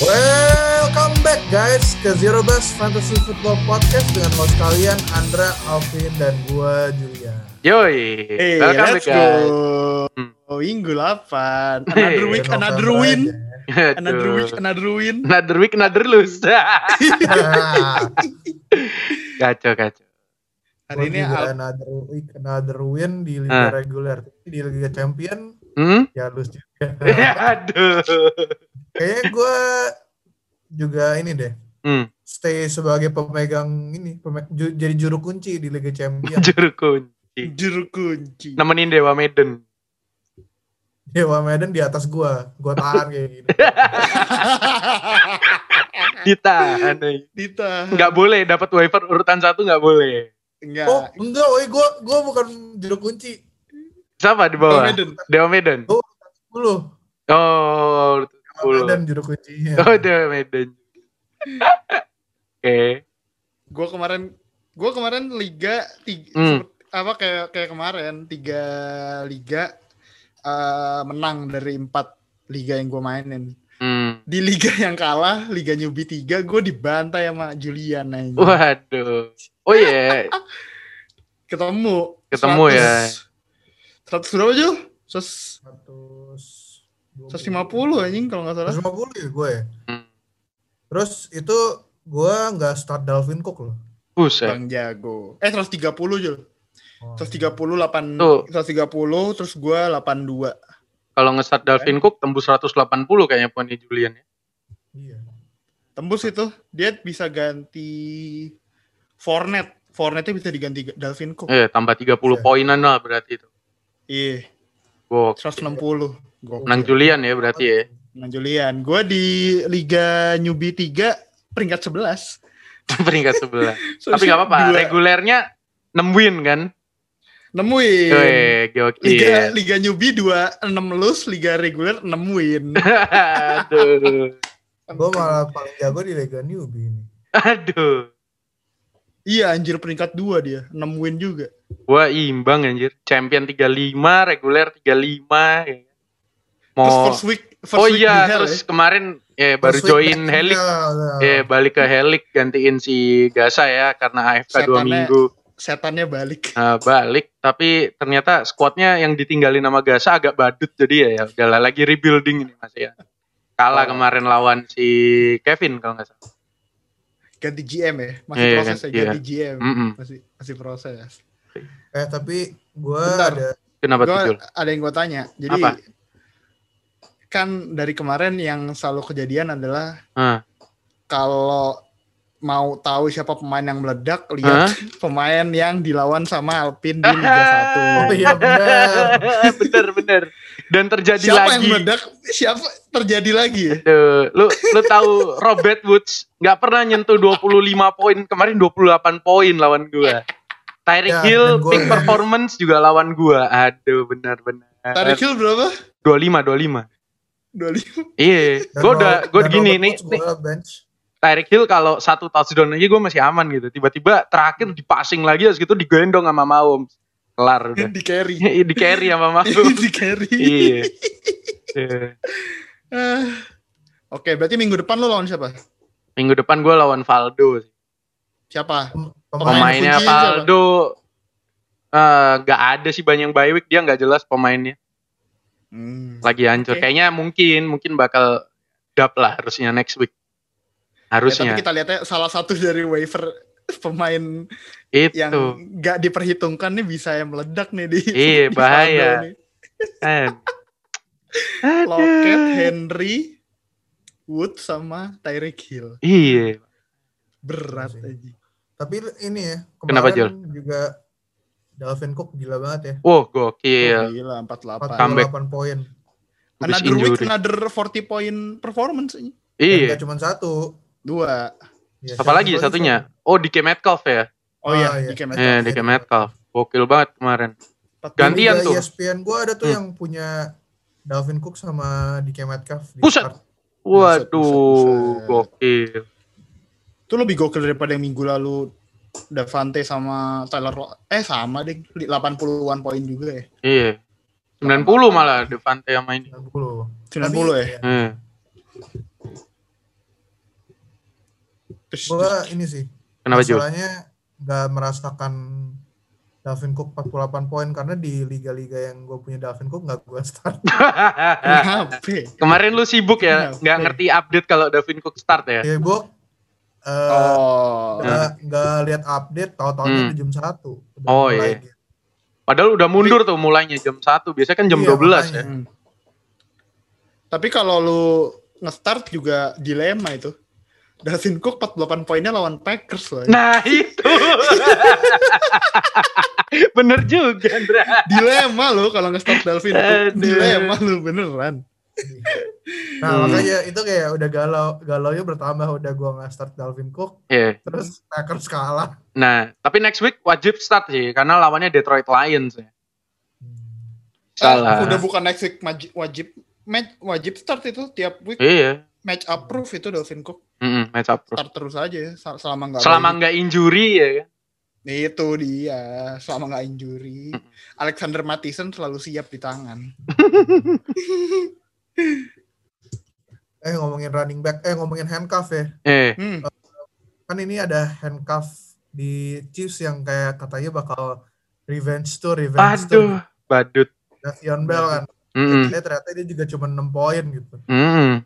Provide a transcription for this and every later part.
Welcome back guys ke Zero Best Fantasy Football Podcast dengan host kalian Andra, Alvin, dan gua Julia. Yoi, Hey, welcome let's back guys. go. Oh, minggu 8. Another week, November another win. aja. Another week, another win. Another week, another lose. kacau, kacau. Hari ini Al- another week, another win di Liga Ah. reguler. Tapi di Liga Champion Hmm? ya lose juga. Aduh. Kayaknya gua juga ini deh. Hmm, Stay sebagai pemegang ini, peme- ju- jadi juru kunci di Liga Champion. juru kunci. juru kunci. Nemenin Dewa Medan. Dewa Medan di atas gua, gua tahan kayak gini. Ditahan. eh. Dita. Nggak boleh dapat waiver urutan satu nggak boleh. Enggak. Oh enggak, woi gua gua bukan juru kunci. Siapa di bawah? Medan. Dewa Medan. Dulu. Oh, Dewa Sepuluh. Medan juru kuncinya. oh Dewa Medan. Oke. Gua kemarin gua kemarin liga tiga, Hmm. apa kayak kayak kemarin tiga liga eh, menang dari empat liga yang gua mainin. Hmm. Di liga yang kalah, liga newbie 3, gue dibantai sama Julian aja. Waduh. Oh iya. ketemu Ketemu ya. 100 berapa Jul? 100 100 150 anjing kalau nggak salah 150 ya gue ya. Hmm. Terus itu gue nggak start Dalvin Cook loh. Buset. Bang Jago eh 130 Jul Oh. 130 8 Tuh. 130 terus gue 82 Kalau nge-start Dalvin Cook tembus 180 kayaknya poinnya Julian ya. Iya. tembus itu dia bisa ganti Fornet Fornetnya bisa diganti Dalvin Cook Eh, tambah 30 Iya. poinan lah berarti itu. iya Wow. 160 Gokil. Menang Julian ya berarti ya. Menang Julian gue di Liga Newbie 3 peringkat 11 Peringkat sebelah. Tapi nggak apa-apa. Regulernya 6 win kan. nemuin Weh, gokil. Liga Liga newbie 2 6 lose, Liga reguler 6 win. Aduh. Gue malah paling jago di Liga Newbie ini. Aduh. Iya anjir peringkat 2 dia, 6 win juga. Gua imbang anjir. Champion 35, reguler 35. ya. Terus Mau first week first Oh week iya, terus ya. kemarin ya baru Terus join week Helik. backnya, nah. Eh balik ke Helik gantiin si Gasa ya karena AFK 2 Setannya- minggu. setannya balik. Nah, balik tapi ternyata squadnya yang ditinggalin sama Gasa agak badut jadi ya ya udahlah lagi rebuilding ini Mas ya. Kalah Oh. kemarin lawan si Kevin kalau nggak salah. Ganti GM ya, masih Iya, proses ya ganti, ganti GM. Mm-mm. Masih masih proses. Eh tapi gue ada Kenapa Gua tuh ada yang gue tanya. Jadi Apa? kan dari kemarin yang selalu kejadian adalah Ah. kalau mau tahu siapa pemain yang meledak, lihat pemain yang dilawan sama Alpin di Liga 1. Oh iya benar. bener bener. Dan terjadi siapa yang lagi. meledak? Siapa terjadi lagi ya? Aduh, lu lu tahu Robert Woods nggak pernah nyentuh 25 poin kemarin 28 poin lawan gua. Tyreek Ya, Hill peak performance juga lawan gua. Aduh benar-benar. Tarik Hill berapa? 25 25. 25. Iya, gua udah gua gini nih. Tyreek Hill kalau satu touchdown aja gue masih aman gitu. Tiba-tiba terakhir di passing lagi terus gitu digendong sama Mahomes. Kelar udah. di carry. di carry sama Mahomes. di carry. iya. Iya. Ah. Oke, berarti minggu depan lo lawan siapa? Minggu depan gue lawan Valdo. sih. Siapa? Pem- Pemainnya kunci siapa? Valdo eh, nggak ada sih banyak bye week dia nggak jelas pemainnya Hmm. lagi hancur. Oke. Kayaknya mungkin mungkin bakal dap lah harusnya next week. Ya, Harusnya tapi kita lihatnya salah satu dari waiver pemain itu. yang nggak diperhitungkan nih bisa yang meledak nih di Iya, di bahaya. Eh. Aduh. Henry, Wood sama Tyreek Hill. Iya. Berat Iya aja. Tapi ini ya, Kenapa, kemarin juga Dalvin Cook gila banget ya. Wow, gokil. Oh, gila 48. Comeback. 48 poin. Another week, injury. another 40 point performance ini. Dan Iya. Gak cuma satu. Dua. Ya, Apa lagi siapa satunya? Oh, DK Metcalf ya? Oh iya, iya. di Kemet. Eh, DK Metcalf. Gokil banget kemarin. Gantian tuh. ESPN gue ada tuh Hmm. yang punya Dalvin Cook sama DK Metcalf. di start. Waduh, buset. gokil. Itu lebih gokil daripada yang minggu lalu Davante sama Tyler Lo- eh sama deh 80-an poin juga ya. Iya. 90 malah Devante sama ini. 90. 90 ya. Eh. Gue ini sih. Kenapa Jul? Masalahnya nggak merasakan Dalvin Cook 48 poin karena di liga-liga yang gue punya Dalvin Cook nggak gue start. Kemarin lu sibuk ya, nggak ngerti update kalau Davin Cook start ya? ya gue eh, Oh. nggak nggak lihat update tahu-tahunya Hmm. jam satu. Udah Oh, iya. Padahal udah mundur tuh mulainya jam 1, biasanya kan jam Iya, 12 makanya. ya. Hmm. Tapi kalau lu nge-start juga dilema itu. Dalvin Cook 48 poinnya lawan Packers loh. Nah itu. Bener juga Andra. Dilema lo kalau nge-start Dalvin Cook. Dilema lo beneran. Nah Hmm. makanya itu kayak udah galau galau bertambah udah gue nggak start Dalvin Cook Iya. terus Packers kalah. Nah, tapi next week wajib start sih karena lawannya Detroit Lions ya. Eh, Salah. udah bukan next week wajib match wajib start itu tiap week Iya. match approve itu Dalvin Cook Mm-mm, match up. start terus aja ya, sel- selama nggak Selama nggak injury ya kan. itu dia selama nggak injury Mm. Alexander Mattison selalu siap di tangan Eh ngomongin running back, eh ngomongin handcuff ya. Eh, hmm. Kan ini ada handcuff di Chiefs yang kayak katanya bakal revenge tour, revenge tour. aduh, badut. Davion Bell kan. Mm-mm. Eh, ternyata dia juga cuma 6 poin gitu. Mm-mm.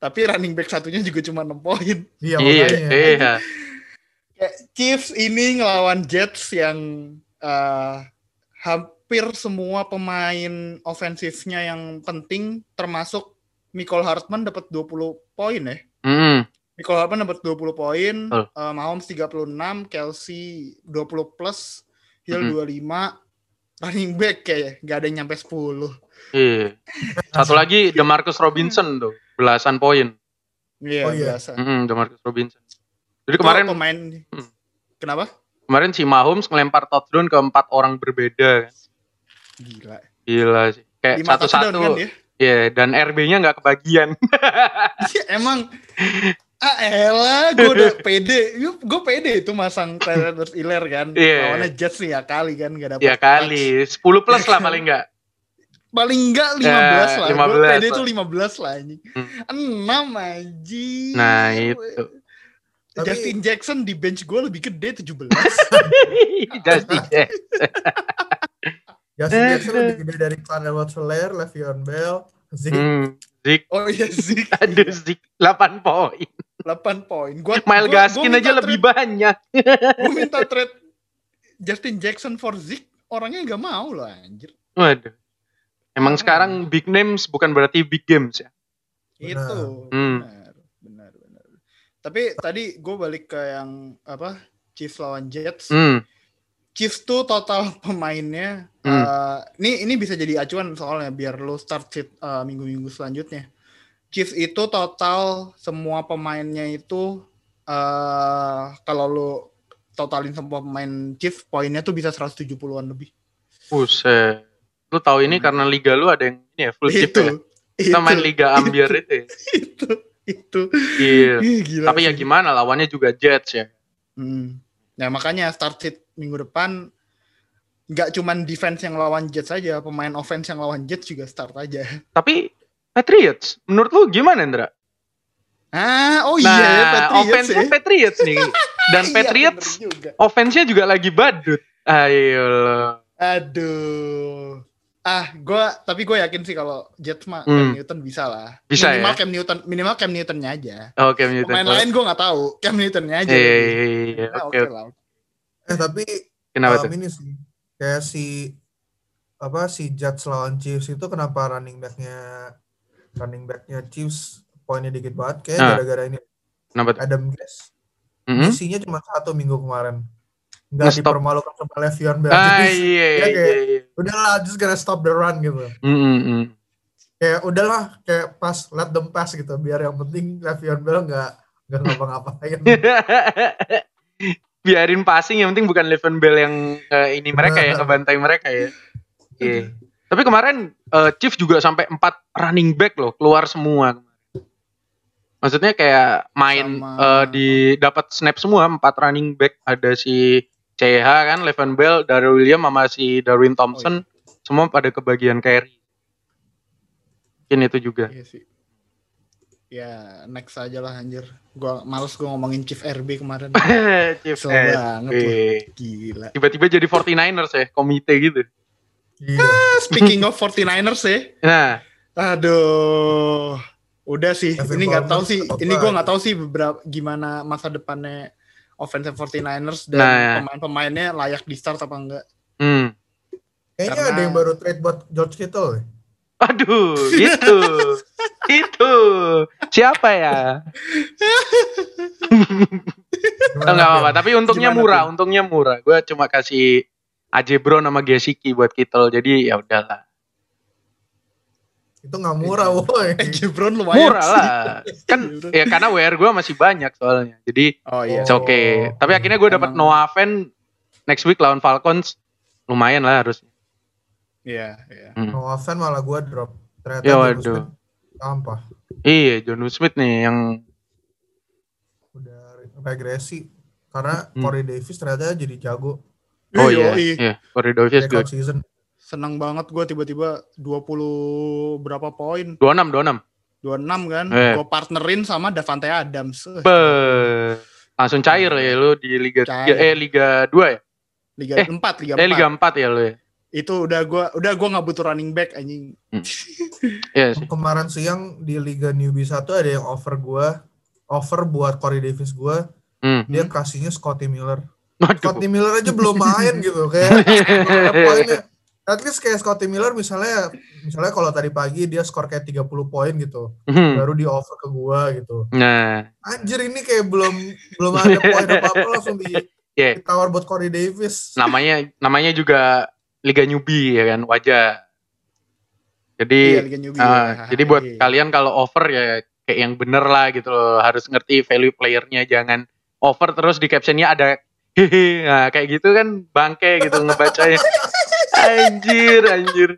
Tapi running back satunya juga cuma 6 poin Iya, Iya, iya. Kayak Chiefs ini ngelawan Jets yang eh, hampir semua pemain ofensifnya yang penting termasuk Michael Hartman dapat 20 poin ya. Mm-mm. Michael Hartman dapat 20 poin, Betul. eh, Mahomes 36, Kelsey 20 plus, Hill Mhm. 25, running back kayak nggak ada yang nyampe 10. Iya. Satu lagi DeMarcus Robinson tuh, belasan poin. Iya, Oh, iya. biasa. Mm-mm, DeMarcus Robinson. Jadi Itu kemarin pemain Hmm. Kenapa? kemarin si Mahomes ngelempar touchdown ke empat orang berbeda kan. Gila. Gila sih. Kayak 5 touchdown satu-satu. kan? Iya, dan RB-nya nggak kebagian. Iya, Emang ah elah gue udah pede gue pede itu masang Tyler Iler kan Iya. lawannya Jets nih ya kali kan gak dapet ya kali, 10 plus lah paling nggak. Paling enggak 15 Ya, lah gue 15 pede lah. tuh 15 lah anjing Hmm. 6 anjing Nah, itu. Tapi- Justin Jackson di bench gue lebih gede 17 Justin Jackson. Justin Jackson lebih gede dari Clan Edwards-Helaire, Le'Veon Bell, Zeke. Hmm, Zik, oh iya sih aduh Zik, 8 poin. 8 poin gua Mile gua- Gaskin gua aja minta lebih banyak. gua minta trade Justin Jackson for Zeke orangnya gak mau loh anjir Waduh. Emang Hmm. sekarang big names bukan berarti big games ya. Itu Hmm. benar benar benar tapi tadi gue balik ke yang apa Chiefs lawan Jets Hmm, Chiefs tuh total pemainnya Hmm. eh, ini ini bisa jadi acuan soalnya biar lo start sheet eh, minggu-minggu selanjutnya Chiefs itu total semua pemainnya itu eh kalau lo totalin semua pemain Chiefs poinnya tuh bisa 170-an lebih buset. Lu tahu ini Hmm. karena liga lu ada yang ini ya full chip itu ya. Kita main liga ambiar itu. ya. itu itu Iya. Ih, gila Tapi ya sih. gimana lawannya juga Jets ya. Hmm. Nah makanya start sheet minggu depan nggak cuman defense yang lawan Jets saja, pemain offense yang lawan Jets juga start aja. Tapi Patriots, menurut lu gimana Indra? Ah, oh nah, iya ya Patriots offense-nya ya. Patriots nih. Dan Iya, Patriots juga. offense-nya juga lagi badut. Ayo. Aduh. Ah, gua tapi gue yakin sih kalau Jets mah Cam Hmm. Newton bisa lah. Bisa minimal ya? Cam Newton, minimal Cam Newtonnya aja. Oke, Newton. Pemain lain gue nggak tahu, Cam Newtonnya aja. Iya, iya, iya, Nah, oke. oke oke. lah. Eh tapi Kenapa um, tuh? ini sih kayak si apa si Jets lawan Chiefs itu kenapa running backnya running backnya Chiefs poinnya dikit banget kayak Ah. gara-gara ini Kenapa tuh? Adam Guess Mhm. isinya cuma satu minggu kemarin nggak dipermalukan sama Le'Veon Bell Ah, Jadi, iya, dia iya, kayak, iya. udahlah just gonna stop the run gitu Mm, mm, mm. kayak udahlah kayak pas let them pass gitu biar yang penting Le'Veon Bell nggak nggak ngapa-ngapain Biarin passing yang penting bukan Levan Bell yang eh, ini mereka ya, ngebantai mereka ya. Iya. Tapi kemarin eh, Chief juga sampai empat running back loh keluar semua. Maksudnya kayak main Sama- eh, di dapat snap semua empat running back ada si CH kan, Levan Bell, Daryl William sama si Darwin Thompson semua pada kebagian carry. Mungkin itu juga. Iya sih. Ya next aja lah anjir. Gua males gua ngomongin Chief RB kemarin. Chief Kesel RB. banget loh. Gila. Tiba-tiba jadi 49ers ya, komite gitu. Iya. Speaking of 49ers ya. Nah, Aduh. Udah sih. Kevin ini nggak tahu sih. Ini gua aja. nggak tahu sih beberapa gimana masa depannya offensive 49ers dan Nah, ya. pemain-pemainnya layak di start apa enggak. hmm. Kayaknya Karena- ada yang baru trade buat George Kittle. ya. Aduh, itu. itu. Siapa ya? Gimana, Oh, nggak apa-apa, tapi untungnya Gimana, murah, Phil? untungnya murah. Gue cuma kasih AJ Brown sama Gesicki buat Kittle, jadi ya udahlah. Itu nggak murah, woi. Eh, Jebron lumayan Murah sih. lah. Kan ya karena WR gue masih banyak soalnya. Jadi Oh iya. it's okay. Tapi akhirnya gue dapat Fan next week lawan Falcons. Lumayan lah harusnya. Iya, iya. Hmm. Noah Fan malah gue drop. Ternyata Ya, waduh. Sampah. Iya, John Smith nih yang Udah regresi. Karena Hmm. Corey Davis ternyata jadi jago. Oh iya, Yoi. iya, Corey Davis good. season. Senang banget gue tiba-tiba 20 berapa poin? 26 26. 26 kan. Eh. Gue partnerin sama Davante Adams. Eh, Be langsung cair ya lu di Liga Cair. 3 eh Liga 2 ya? Liga eh, 4, Liga 4. Eh Liga 4 ya lu ya. Itu udah gua udah gua nggak butuh running back anjing. Iya sih. Kemarin siang di Liga Newbie 1 ada yang offer gue. Offer buat Corey Davis gue. Hmm. Dia kasihnya Scotty Miller. Scotty Miller aja belum main gitu. Kayak poinnya. At least kayak Scotty Miller misalnya misalnya kalau tadi pagi dia skor kayak 30 poin gitu. Hmm. Baru di offer ke gua gitu. Nah, Anjir ini kayak belum belum ada poin apa-apa langsung di, ya ditawar buat Corey Davis. namanya namanya juga Liga Newbie ya kan, wajar. Jadi Iya, Liga Newbie. ah, ya. jadi buat Iya. kalian kalau over ya kayak yang bener lah gitu loh, harus ngerti value playernya jangan over terus di captionnya ada hehe, nah kayak gitu kan bangke gitu ngebacanya. anjir, anjir.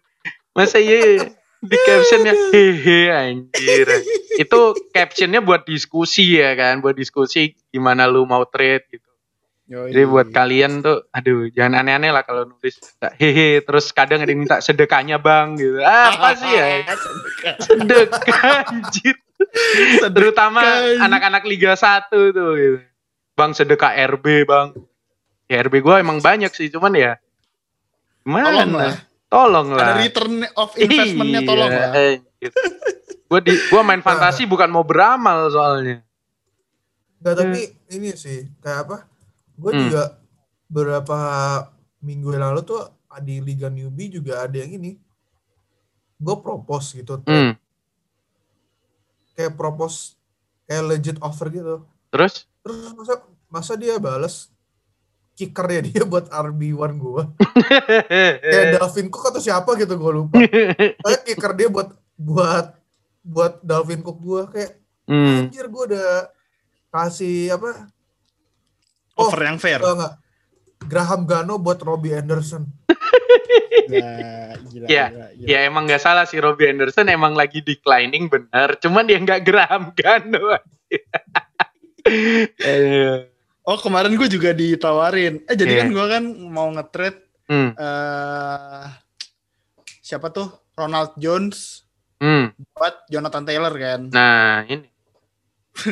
Masa iya di captionnya hehe anjir. Itu captionnya buat diskusi ya kan, buat diskusi gimana lu mau trade gitu. Yoi. Jadi buat kalian tuh, aduh jangan aneh-aneh lah kalau nulis hehe, terus kadang ada yang minta sedekahnya bang gitu. Ah, apa sih ya? Sedekah anjir. Terutama anak-anak Liga 1 tuh gitu. Bang sedekah RB bang. Ya RB gue emang banyak sih, cuman ya gimana? Tolong lah. Tolong lah. Ada return of investmentnya Iya, tolong lah. anjir. Gua di gua main fantasi bukan mau beramal soalnya. Enggak tapi ini sih kayak apa? Gue Hmm. juga beberapa minggu yang lalu tuh di Liga Newbie juga ada yang ini. Gue propose gitu. Hmm. Kayak propose kayak legit offer gitu. Terus Terus masa masa dia bales kickernya dia buat RB1 gue. Kayak Dalvin Cook atau siapa gitu gue lupa. Kayak kicker dia buat buat buat Dalvin Cook gue kayak hmm. anjir gue udah kasih apa? Oh, Over yang fair. Enggak, enggak. Graham Gano buat Robbie Anderson. Gila, gila, Iya, gila, gila. Ya emang gak salah sih Robbie Anderson emang lagi declining bener. Cuman dia nggak Graham Gano. Eh, Oh kemarin gue juga ditawarin. Eh jadi Iya. kan gue kan mau nge-trade hmm, eh siapa tuh Ronald Jones hmm. buat Jonathan Taylor kan. Nah ini.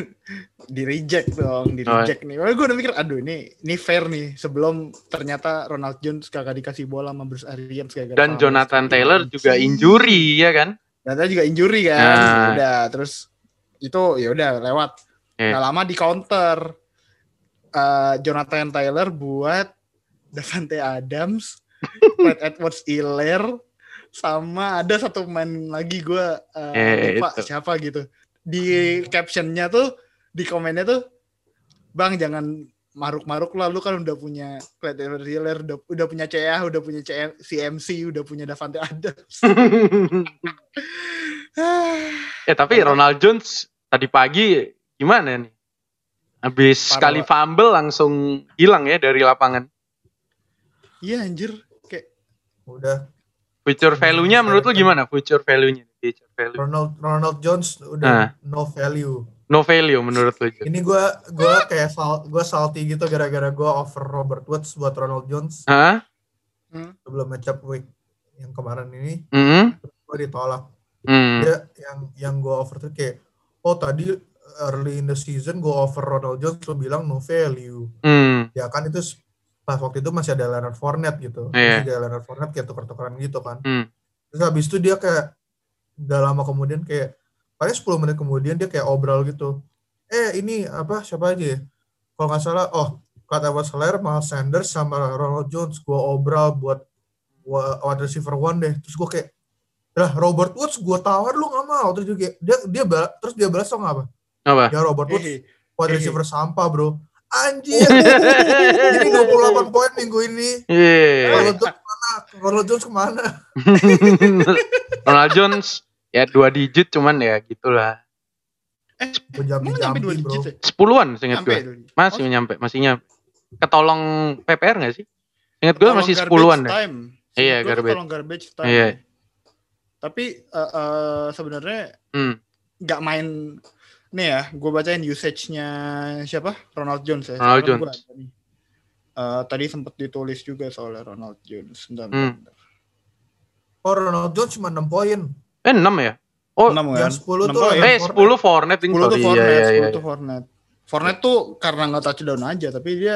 Di reject dong, di Oh. reject nih. Gue udah mikir, aduh ini ini fair nih. Sebelum ternyata Ronald Jones kagak dikasih bola sama Bruce Arians gara-gara Dan Jonathan Bruce Taylor Arians. juga injury ya kan. Ternyata juga injury kan. Nah. Udah terus itu ya udah lewat. Iya. Nggak lama di counter eh, Jonathan Taylor buat Davante Adams, Clyde Edwards Iler sama ada satu pemain lagi gue Eh, lupa itu. siapa gitu. Di captionnya tuh di komennya tuh Bang jangan maruk-maruk lah lu kan udah punya Clyde Edwards Iler udah, udah punya CA udah punya CM, CMC udah punya Davante Adams ya tapi Ronald Jones tadi pagi gimana nih? Habis Parah, sekali fumble langsung hilang ya dari lapangan. iya anjir kayak Udah Future value-nya menurut lu gimana? Future value-nya. Future value. Ronald Ronald Jones Nah. udah no value. No value menurut lu. Ini gue gua kayak sal, gua salty gitu gara-gara gue offer Robert Woods buat Ronald Jones Hah? sebelum matchup week yang kemarin ini Hmm? gue ditolak. Hmm. Dia yang yang gue offer tuh kayak oh tadi early in the season go over Ronald Jones lu bilang no value. Hmm. Ya kan itu pas waktu itu masih ada Leonard Fournette gitu. Iya. Masih ada Leonard Fournette kayak tuker-tukeran gitu kan. Hmm. Terus habis itu dia kayak gak lama kemudian kayak paling 10 menit kemudian dia kayak obrol gitu. Eh ini apa siapa aja ya? Kalau nggak salah oh Clyde Edwards Helaire, Miles Sanders sama Ronald Jones gua obrol buat wide receiver one deh. Terus gua kayak lah Robert Woods gua tawar lu nggak mau terus dia dia dia terus dia balas nggak apa? Apa? Ya Robert Woods Hehe. wide receiver sampah bro. Anjir. Ini 28 poin minggu ini. Iya. Ronald Jones ke mana? Ronald Jones ke mana? Ronald Jones ya dua digit cuman ya gitulah. Eh, jambi nyampe dua digit ya? Sepuluhan seingat gue. Masih Oh, nyampe, masih nyampe. Ketolong PPR gak sih? Ingat gue masih sepuluhan deh. time. Iya, garbage. tolong garbage time. Iya. Tapi eh, eh, sebenarnya Hmm. nggak main nih ya, gue bacain usage-nya siapa? Ronald Jones ya. Ronald Sekarang gua Jones. ada nih. Eh, tadi sempat ditulis juga soalnya Ronald Jones. Bentar, Hmm. bentar. Oh Ronald Jones cuma 6 poin. Eh 6 ya? Oh, Enam kan? Yang 10 Enam tuh poin. yang eh 10 Fournette ini 10 tuh. Iya, Fournette, iya, 10 iya. tuh Fournette. Fournette tuh karena nggak touchdown aja, tapi dia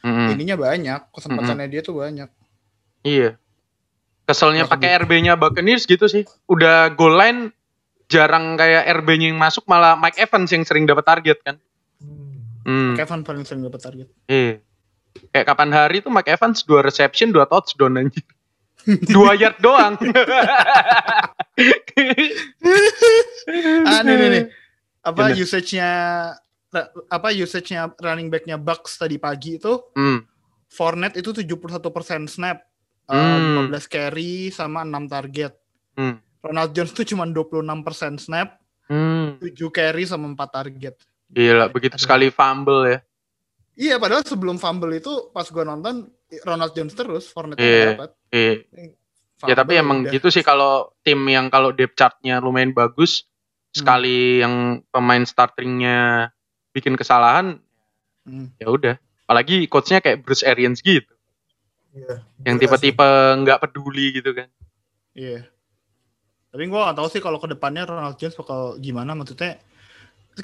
Mm-mm. ininya banyak, kesempatannya dia tuh banyak. Iya. Keselnya pakai RB-nya Buccaneers gitu sih. Udah goal line jarang kayak RB-nya yang masuk malah Mike Evans yang sering dapat target kan. Hmm. Hmm. Kevin paling sering dapat target. Iya. Kayak kapan hari tuh Mike Evans 2 reception, 2 touchdown anjir. 2 yard doang. ah nih nih nih. Apa usage-nya apa usage-nya running back-nya Bucks tadi pagi itu hmm. Fournette itu 71% snap. eh, Hmm. 15 carry sama 6 target. Hmm. Ronald Jones tuh cuma 26% snap, Hmm. 7 carry sama 4 target. Gila, begitu Aduh. sekali fumble ya. Iya, padahal sebelum fumble itu pas gua nonton Ronald Jones terus, Fournette Iya. dapat. Iya. Ya tapi emang udah. gitu sih kalau tim yang kalau depth chartnya lumayan bagus, sekali yang pemain startingnya bikin kesalahan, Hmm. ya udah. Apalagi coachnya kayak Bruce Arians gitu, Iya. yang tipe-tipe nggak peduli gitu kan. Iya. Tapi gua gak tahu sih kalau ke depannya Ronald Jones bakal gimana maksudnya.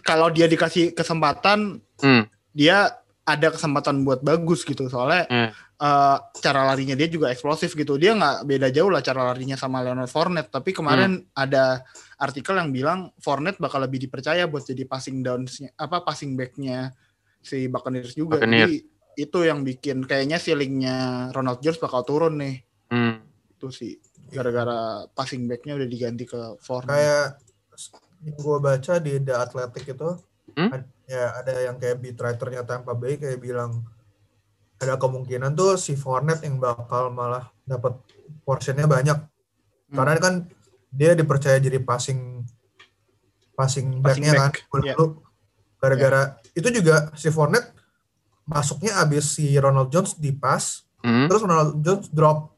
Kalau dia dikasih kesempatan, Hmm. dia ada kesempatan buat bagus gitu. Soalnya Hmm. eh, cara larinya dia juga eksplosif gitu. Dia nggak beda jauh lah cara larinya sama Leonard Fournette. Tapi kemarin Hmm. ada artikel yang bilang Fournette bakal lebih dipercaya buat jadi passing downs apa passing backnya si Buccaneers juga. Buccaneers. Jadi itu yang bikin kayaknya ceilingnya Ronald Jones bakal turun nih. Hmm. Itu sih gara-gara passing backnya udah diganti ke Fournette. Kayak yang gue baca di The Athletic itu, Hmm? ad- ya ada yang kayak beat writernya Tampa Bay kayak bilang ada kemungkinan tuh si Fournette yang bakal malah dapat portionnya banyak. Hmm. Karena kan dia dipercaya jadi passing passing Passing backnya kan. back, Lalu iya. gara-gara itu juga si Fournette masuknya abis si Ronald Jones di pass, Hmm. terus Ronald Jones drop.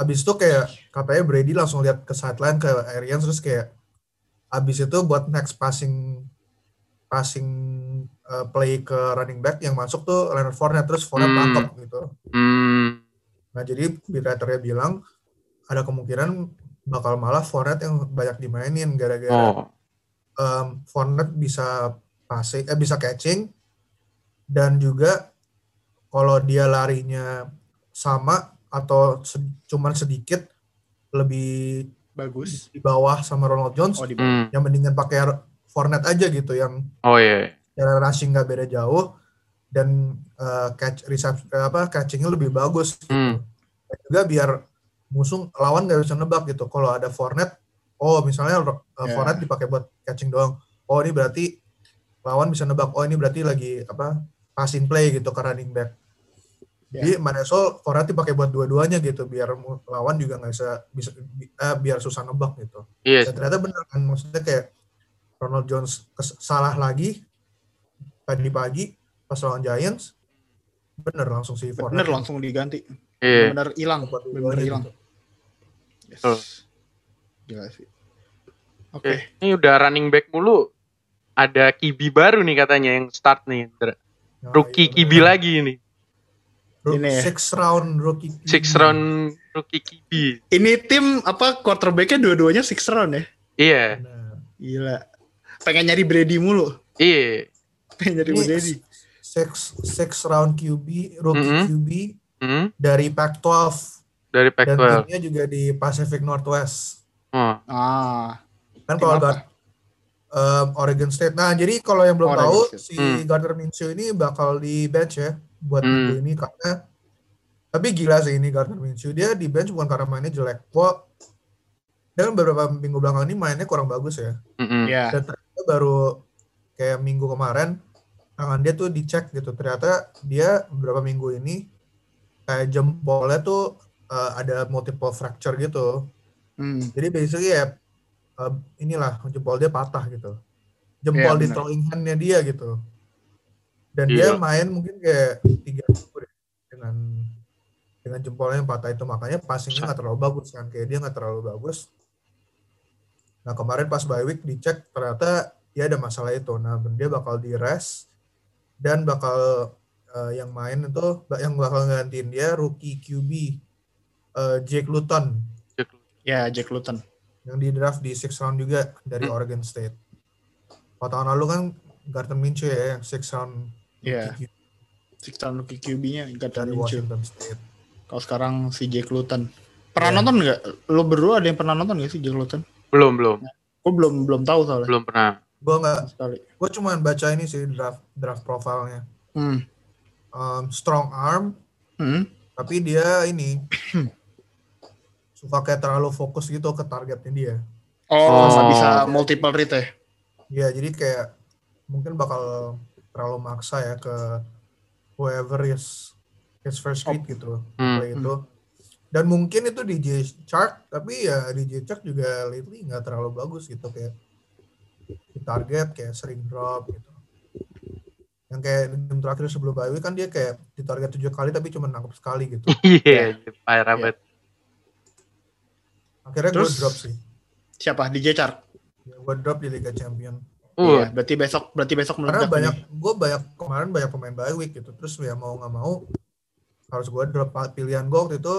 Abis itu kayak katanya Brady langsung lihat ke sideline ke Arians terus kayak abis itu buat next passing passing uh, play ke running back yang masuk tuh Leonard Fournette terus Fournette Hmm. tangkap gitu. Hmm. Nah jadi beat writer-nya bilang ada kemungkinan bakal malah Fournette yang banyak dimainin gara-gara Oh. um, Fournette bisa passing eh bisa catching dan juga kalau dia larinya sama atau se- cuman sedikit lebih bagus. di bawah sama Ronald Jones Oh di Hmm. yang mendingan pakai Fournette aja gitu yang Oh iya. cara rushing nggak beda jauh dan uh, catch reception apa catchingnya lebih bagus gitu. Hmm. Dan juga biar musuh lawan nggak bisa nebak gitu kalau ada Fournette oh misalnya uh, Ya. Fournette dipakai buat catching doang oh ini berarti lawan bisa nebak oh ini berarti lagi apa passing play gitu ke running back Ya. jadi Manesol Fournette dipakai buat dua-duanya gitu biar lawan juga nggak bisa bisa bi- eh, biar susah nebak gitu Iya. dan ternyata bener kan maksudnya kayak Ronald Jones salah lagi tadi pagi pas lawan Giants bener langsung si bener Fournette langsung diganti. Iya. Bener hilang, buat bener dua-duanya hilang. gitu. Yes. Betul. Gila sih. Oke. Oke. Ini udah running back mulu. Ada Kibi baru nih katanya yang start nih. Nah, Rookie iya, Kibi bener. lagi ini. Ini ya. Six round rookie QB. Six round rookie Kibi. Ini tim apa quarterbacknya dua-duanya six round ya? Iya. Bener. Gila. pengen nyari Brady mulu. Iya. Pengen nyari Ini Brady. six, six round QB, rookie Mhm. QB Hmm, dari Pac-12 dari dan Pac-12. timnya juga di Pacific Northwest. Oh. Ah, Kan kalau um, Oregon State. Nah, jadi kalau yang belum Oregon tahu State. si Hmm. Gardner Minshew ini bakal di bench ya buat Hmm. minggu ini karena tapi gila sih ini Gardner Minshew dia di bench bukan karena mainnya jelek. Gua dan beberapa minggu belakang ini mainnya kurang bagus ya. Mm-mm. ya. Dan ternyata baru kayak minggu kemarin tangan dia tuh dicek gitu. Ternyata dia beberapa minggu ini kayak jempolnya tuh uh, ada multiple fracture gitu. Hmm. Jadi basically ya uh, inilah jempol dia patah gitu. Jempol Iya, di benar. throwing hand-nya dia gitu. Dan dia Iya. main mungkin kayak tiga minggu deh dengan dengan jempolnya yang patah itu makanya passingnya nggak terlalu bagus kan kayak dia nggak terlalu bagus. Nah kemarin pas bye week dicek ternyata dia ada masalah itu. Nah dia bakal di rest dan bakal uh, yang main itu yang bakal gantiin dia rookie QB uh, Jake Luton Ya, Jack Luton. yang di draft di six round juga dari Hmm. Oregon State. Kalau tahun lalu kan Gardner Minshew ya yang six round Iya, rookie six round rookie QB-nya dari Gardner Minshew. Washington State. Kalau sekarang si Jack Luton. Pernah Iya. nonton nggak? Lo berdua ada yang pernah nonton nggak sih Jack Luton? Belum, belum. Gue belum belum tahu soalnya. Belum pernah. Gue nggak, gue cuma baca ini sih draft draft profilnya. Hmm. Um, strong arm, Hmm. tapi dia ini suka kayak terlalu fokus gitu ke targetnya dia. Oh, nggak Oh. bisa multiple read ya? Ya jadi kayak mungkin bakal terlalu maksa ya ke whoever is his first read gitu Hmm. play itu. Dan mungkin itu DJ Chark, tapi ya DJ Chark juga lately nggak terlalu bagus gitu kayak di target kayak sering drop gitu. Yang kayak di game terakhir sebelum bye week kan dia kayak di target tujuh kali tapi cuma nangkep sekali gitu. Iya, parah Iya. banget. Akhirnya gue Terus- drop sih. Siapa? DJ Chark. Ya, gue drop di Liga Champion. Uh, Iya, berarti besok berarti besok Karena meledak banyak, nih. gue banyak kemarin banyak pemain bye week gitu. Terus ya mau nggak mau harus gue drop pilihan gue waktu itu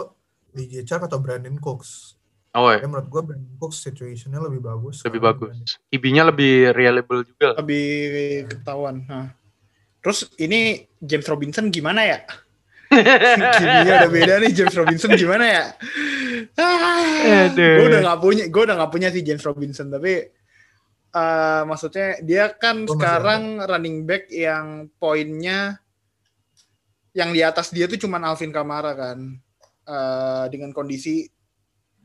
DJ Chark atau Brandon Cooks. oh, Ya menurut gue Brandon Cooks situationnya lebih bagus. lebih bagus. IB-nya lebih reliable juga. Lebih ketahuan. Nah. Terus ini James Robinson gimana ya? QB-nya udah beda nih James Robinson gimana ya? Ah, gue udah nggak punya, gue udah nggak punya sih James Robinson tapi eh, maksudnya dia kan masih sekarang running back yang poinnya yang di atas dia tuh cuman Alvin Kamara kan. Eh, dengan kondisi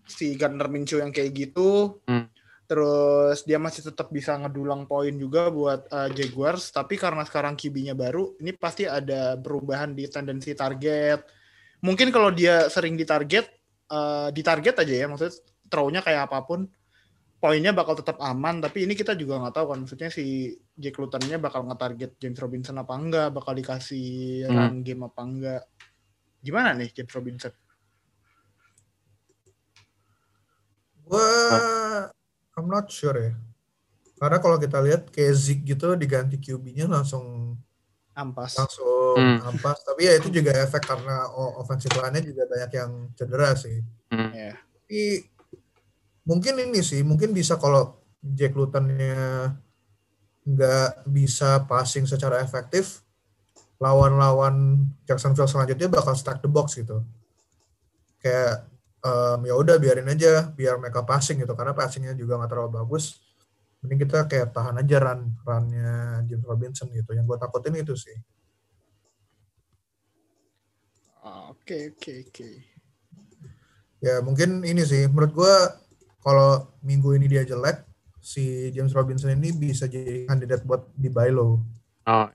si Gardner Minshew yang kayak gitu. Hmm. terus dia masih tetap bisa ngedulang poin juga buat eh, Jaguars. Tapi karena sekarang QB-nya baru ini pasti ada perubahan di tendensi target. Mungkin kalau dia sering ditarget eh ditarget aja ya maksudnya throw-nya kayak apa pun poinnya bakal tetap aman tapi ini kita juga nggak tahu kan maksudnya si Jack Luton-nya bakal nge-target James Robinson apa enggak bakal dikasih Hmm. run game apa enggak gimana nih James Robinson Gue I'm not sure ya. Karena kalau kita lihat kayak Zeke gitu diganti QB-nya langsung ampas langsung Hmm. ampas. Tapi ya itu juga efek karena offensive line-nya juga banyak yang cedera sih. Hmm. ya Tapi mungkin ini sih, mungkin bisa kalau Jack Luton-nya nggak bisa passing secara efektif, lawan-lawan Jacksonville selanjutnya bakal stack the box gitu. Kayak em, ya udah biarin aja, biar mereka passing gitu, karena passingnya juga nggak terlalu bagus. Mending kita kayak tahan aja run runnya James Robinson gitu. Yang gue takutin itu sih. oke oke oke Ya mungkin ini sih, menurut gue kalau minggu ini dia jelek, si James Robinson ini bisa jadi kandidat buat di buy low. Oh,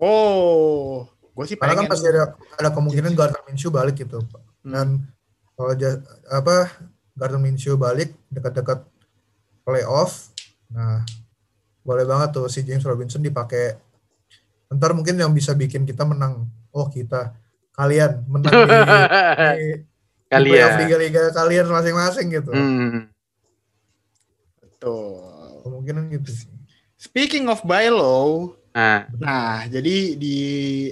oh gue sih Karena pengen kan pasti ada ada kemungkinan Gardner Minshew balik gitu. Hmm. Dan kalau apa Gardner Minshew balik dekat-dekat playoff, nah boleh banget tuh si James Robinson dipakai. Ntar mungkin yang bisa bikin kita menang. Oh kita, kalian menang di, di, di kali playoff ya. liga-liga kalian masing-masing gitu. Hmm. tuh Kemungkinan gitu sih. speaking of buy low Nah, Nah, jadi di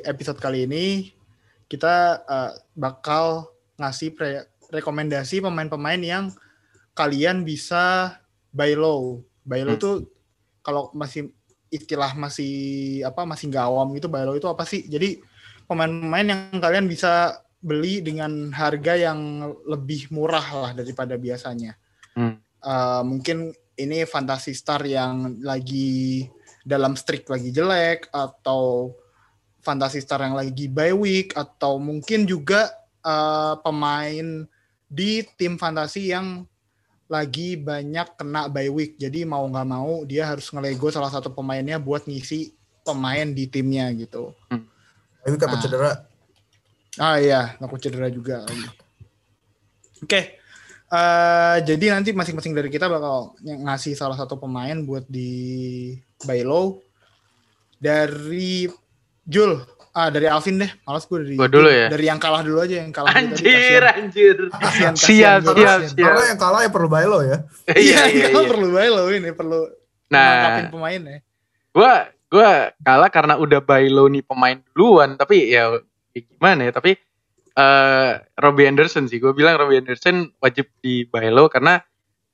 episode kali ini kita eh, bakal ngasih pre- rekomendasi pemain-pemain yang kalian bisa buy low. Buy low Hmm. tuh kalau masih istilah masih apa masih nggak awam gitu buy low itu apa sih? Jadi pemain-pemain yang kalian bisa beli dengan harga yang lebih murah lah daripada biasanya. Hmm. Uh, mungkin ini fantasi star yang lagi dalam streak lagi jelek atau fantasi star yang lagi bye week atau mungkin juga uh, pemain di tim fantasi yang lagi banyak kena bye week. Jadi mau nggak mau dia harus ngelego salah satu pemainnya buat ngisi pemain di timnya gitu. Hmm. Bye week apa nah. cedera? Ah iya, aku cedera juga Oke. Okay. Uh, eh, jadi nanti masing-masing dari kita bakal ngasih salah satu pemain buat di buy low. Dari Jul, Ah, dari Alvin deh. Malas gue dari Gua dulu ya. Dari yang kalah dulu aja yang kalah anjir, tadi, anjir. Kasian, kasian, siap, siap, siap. Karena yang kalah ya perlu bailo ya. iya, iya, iya. perlu bailo ini, perlu nah, pemain ya. Gua gua kalah karena udah bailo nih pemain duluan, tapi ya, ya gimana ya, tapi uh, Robbie Anderson sih. Gue bilang Robbie Anderson wajib di bailo karena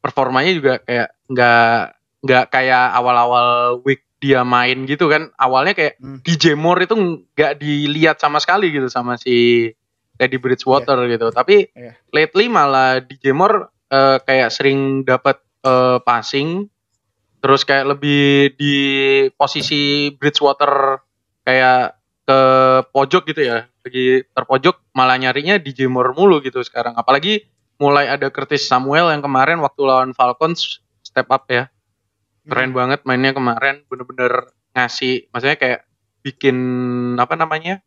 performanya juga kayak nggak nggak kayak awal-awal week dia main gitu kan awalnya kayak hmm. DJ Moore itu nggak dilihat sama sekali gitu sama si Teddy Bridgewater yeah. gitu tapi yeah. lately malah DJ Moore uh, kayak sering dapat uh, passing terus kayak lebih di posisi Bridgewater kayak ke pojok gitu ya. Lagi terpojok malah nyarinya Moore mulu gitu sekarang. Apalagi mulai ada Curtis Samuel yang kemarin waktu lawan Falcons step up ya. Keren hmm. banget mainnya kemarin. Bener-bener ngasih maksudnya kayak bikin apa namanya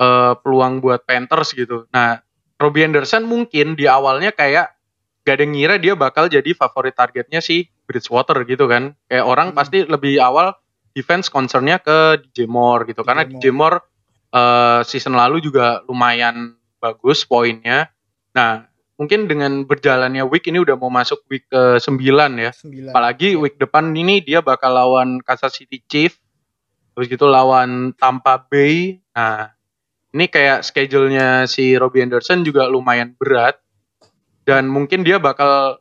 uh, peluang buat Panthers gitu. Nah Robbie Anderson mungkin di awalnya kayak gak ada ngira dia bakal jadi favorit targetnya si Bridgewater gitu kan. Kayak orang hmm. pasti lebih awal defense concernnya ke DJ Moore gitu DJ karena. DJ Moore uh, season lalu juga lumayan bagus poinnya nah mungkin dengan berjalannya week ini udah mau masuk week ke 9 ya. 9. Apalagi week depan ini dia bakal lawan Kansas City Chief. Terus gitu lawan Tampa Bay. Nah, ini kayak schedule-nya si Robbie Anderson juga lumayan berat. Dan mungkin dia bakal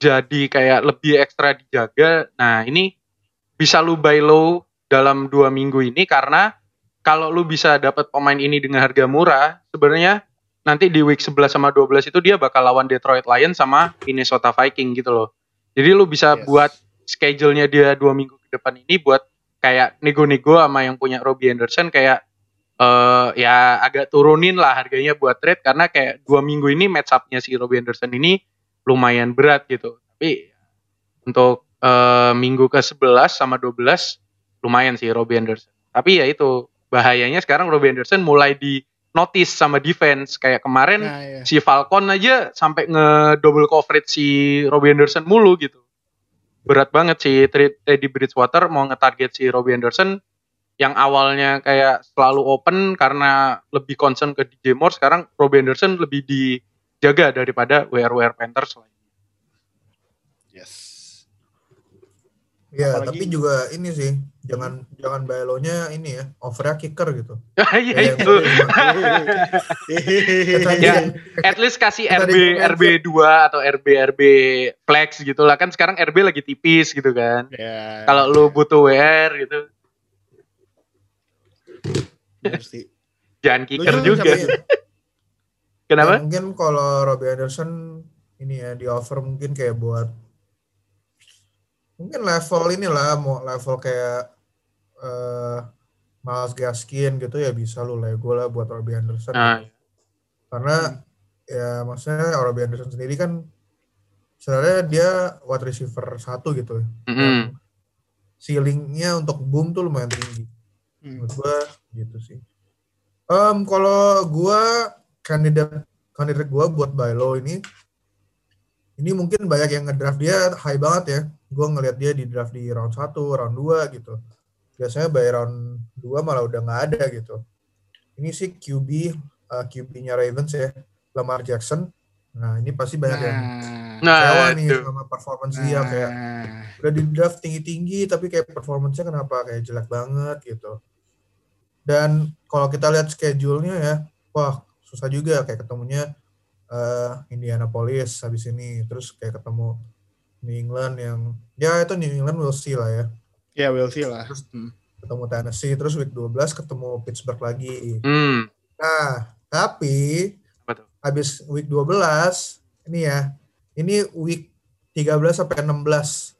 jadi kayak lebih ekstra dijaga. Nah, ini bisa lu buy low dalam dua minggu ini karena kalau lu bisa dapat pemain ini dengan harga murah, sebenarnya nanti di week 11 sama 12 itu dia bakal lawan Detroit Lions sama Minnesota Viking gitu loh. Jadi lu bisa yes. buat schedule-nya dia dua minggu ke depan ini buat kayak nego-nego sama yang punya Robbie Anderson kayak uh, ya agak turunin lah harganya buat trade karena kayak dua minggu ini match up-nya si Robbie Anderson ini lumayan berat gitu. Tapi untuk uh, minggu ke 11 sama 12 lumayan sih Robbie Anderson. Tapi ya itu bahayanya sekarang Robbie Anderson mulai di notice sama defense kayak kemarin nah, iya. si Falcon aja sampai nge double coverage si Robbie Anderson mulu gitu berat banget si Teddy Bridgewater mau nge-target si Robbie Anderson yang awalnya kayak selalu open karena lebih concern ke DJ Moore sekarang Robbie Anderson lebih dijaga daripada WR-WR Panthers lainnya. Yes. Iya, tapi juga ini sih, jangan jangan bailonya ini ya, overnya kicker gitu. Iya itu. ya, at least kasih RB RB 2 atau RB RB flex gitu lah kan sekarang RB lagi tipis gitu kan. Yeah. Kalau lu butuh WR gitu. Jangan kicker juga. Kenapa? Ya, mungkin kalau Robbie Anderson ini ya di offer mungkin kayak buat mungkin level inilah mau level kayak uh, Miles Gaskin gitu ya bisa lu Lego lah buat Robbie Anderson ah. gitu. karena ya maksudnya Robbie Anderson sendiri kan sebenarnya dia wide receiver satu gitu mm -hmm. ceilingnya untuk boom tuh lumayan tinggi mm. menurut gua gitu sih um, kalau gua kandidat kandidat gua buat buy low ini ini mungkin banyak yang ngedraft dia high banget ya gue ngelihat dia di draft di round 1, round 2 gitu. Biasanya by round 2 malah udah nggak ada gitu. Ini sih QB, uh, QB-nya Ravens ya, Lamar Jackson. Nah ini pasti banyak nah, yang kecewa nah, nih itu. sama performance nah. dia kayak udah di draft tinggi-tinggi tapi kayak performance-nya kenapa kayak jelek banget gitu. Dan kalau kita lihat schedule-nya ya, wah susah juga kayak ketemunya uh, Indianapolis habis ini terus kayak ketemu New England yang ya itu New England we'll see lah ya. Ya, we'll see lah. Terus- Hmm. Ketemu Tennessee terus week 12 ketemu Pittsburgh lagi. Hmm. Nah, tapi Apa tuh? habis week 12 ini ya. Ini week 13 sampai 16.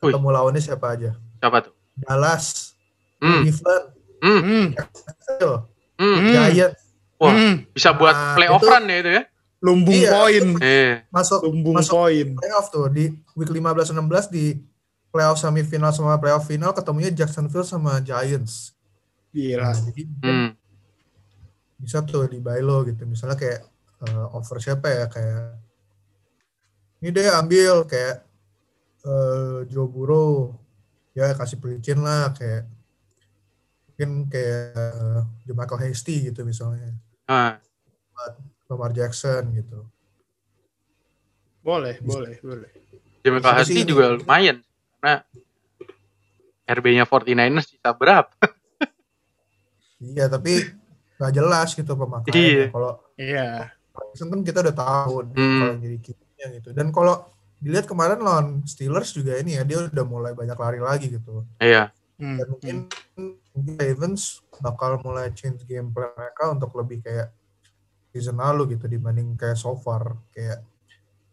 Wih. Ketemu lawannya siapa aja? Siapa tuh? Dallas, Hmm. Cleveland, Hmm. Hmm. Jacksonville, Hmm. Giants. Wah, Hmm. bisa buat Nah, playoff itu- run ya itu ya. Lumbung Iya. poin. Eh. Masuk Lumbung masuk poin. playoff tuh di week 15-16 di playoff semifinal sama playoff final ketemunya Jacksonville sama Giants. Gila. Nah, jadi Hmm. bisa tuh di buy low gitu. Misalnya kayak eh, offer siapa ya kayak ini deh ambil kayak eh Joe Burrow ya kasih pelicin lah kayak mungkin kayak uh, Michael Hasty gitu misalnya Ah. Lamar Jackson gitu Boleh, boleh, boleh. Hasti sih. juga lumayan karena RB-nya 49ers sisa berapa? iya tapi nggak jelas gitu Iya. pemakaiannya kalau Iya. Jackson kan kita udah tahu Hmm. kalau jadi QB-nya gitu dan kalau dilihat kemarin lawan Steelers juga ini ya dia udah mulai banyak lari lagi gitu Iya. Hmm. dan mungkin mungkin Ravens bakal mulai change game plan mereka untuk lebih kayak season lalu gitu dibanding kayak so far kayak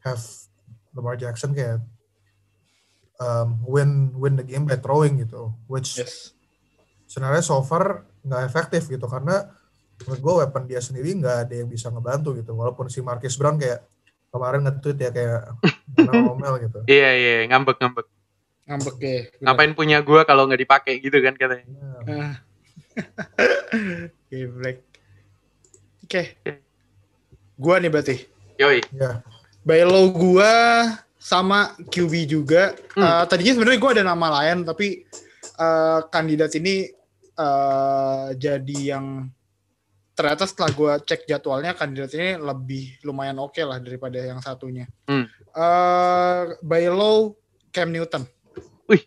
have Lamar Jackson kayak um, win win the game by throwing gitu which Yes. sebenarnya so far nggak efektif gitu karena menurut gue weapon dia sendiri nggak ada yang bisa ngebantu gitu walaupun si Marcus Brown kayak kemarin nge-tweet ya kayak ngomel gitu Iya, iya, ngambek-ngambek. Ngambek ya. bener. Ngapain punya gua kalau nggak dipakai gitu kan katanya. Nah, Ah. Geblek. Gua nih berarti. Yoi. ya Buy low gua sama QB juga. Hmm. Eh, tadinya sebenarnya gua ada nama lain tapi eh, kandidat ini eh, jadi yang ternyata setelah gua cek jadwalnya kandidat ini lebih lumayan oke lah daripada yang satunya. Hmm. Eh, buy low Cam Newton. Wih.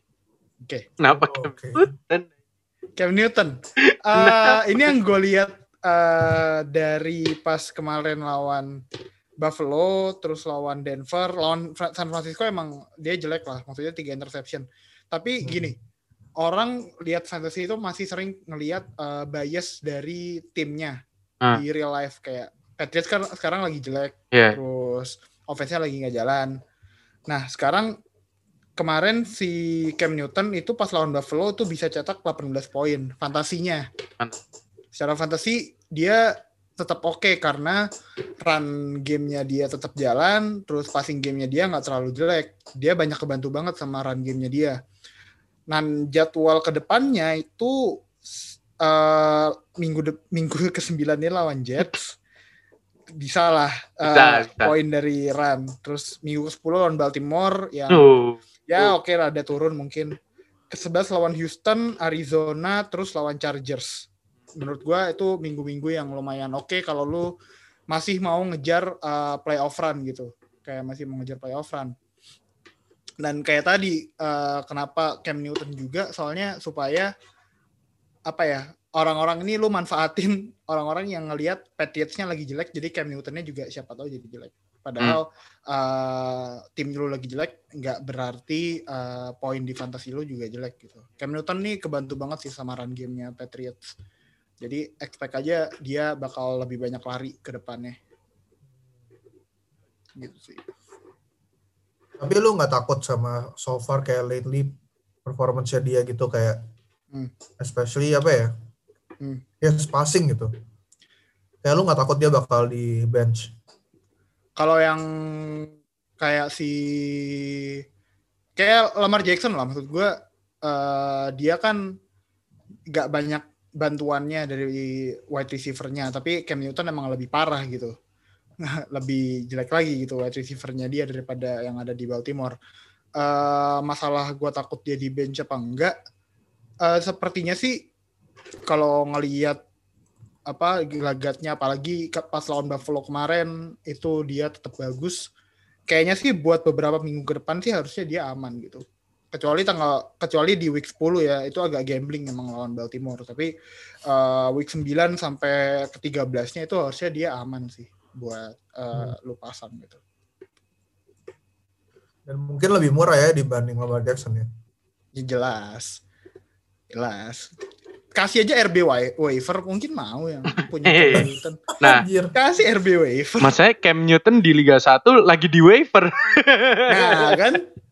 Oke. Kenapa? Oke. Dan Cam Newton. Eh, ini yang gue lihat eh, dari pas kemarin lawan Buffalo, terus lawan Denver, lawan San Francisco emang dia jelek lah, maksudnya tiga interception. Tapi Hmm. gini, orang lihat fantasy itu masih sering ngelihat eh, bias dari timnya Ah. di real life kayak Patriots kan sekarang lagi jelek, Iya. terus offense-nya lagi nggak jalan. Nah, sekarang kemarin si Cam Newton itu pas lawan Buffalo tuh bisa cetak 18 poin fantasinya. Secara fantasi dia tetap oke karena run gamenya dia tetap jalan, terus passing gamenya dia nggak terlalu jelek. Dia banyak kebantu banget sama run gamenya dia. Dan jadwal ke depannya itu eh, minggu de- minggu ke-9 ini lawan Jets bisa lah eh, Bisa, bisa. poin dari run. Terus minggu ke-10 lawan Baltimore yang Tuh. ya oke lah ada turun mungkin. Ke-11 lawan Houston, Arizona, terus lawan Chargers. Menurut gua itu minggu-minggu yang lumayan oke kalau lu masih mau ngejar uh, playoff run gitu. Kayak masih mau ngejar playoff run. Dan kayak tadi uh, kenapa Cam Newton juga soalnya supaya apa ya orang-orang ini lu manfaatin orang-orang yang ngelihat Patriots-nya lagi jelek jadi Cam Newton-nya juga siapa tahu jadi jelek. Padahal uh, tim lu lagi jelek nggak berarti uh, poin di fantasi lu juga jelek gitu. Cam Newton nih kebantu banget sih sama run game-nya Patriots. Jadi expect aja dia bakal lebih banyak lari ke depannya. Gitu sih. Tapi lu nggak takut sama so far kayak lately performance dia gitu kayak Hmm. especially apa ya? Hmm. Ya passing gitu. Kayak lu nggak takut dia bakal di bench. Kalau yang kayak si kayak Lamar Jackson lah maksud gue eh, dia kan nggak banyak bantuannya dari wide receiver-nya tapi Cam Newton emang lebih parah gitu lebih jelek lagi gitu wide receiver-nya dia daripada yang ada di Baltimore Eh, masalah gue takut dia di bench apa enggak Eh, sepertinya sih kalau ngelihat apa lagatnya apalagi pas lawan Buffalo kemarin itu dia tetap bagus. Kayaknya sih buat beberapa minggu ke depan sih harusnya dia aman gitu. Kecuali tanggal kecuali di week 10 ya, itu agak gambling emang lawan Baltimore, tapi eh, week 9 sampai ke 13-nya itu harusnya dia aman sih buat eh, lu pasang gitu. Dan mungkin lebih murah ya dibanding Lamar Jackson ya. Ya jelas. Jelas. Kasih aja RB wa- waiver mungkin mau yang punya Cam Newton. Nah, Anjir. Kasih RB waiver. Masanya Cam Newton di Liga 1 lagi di waiver. Nah, kan?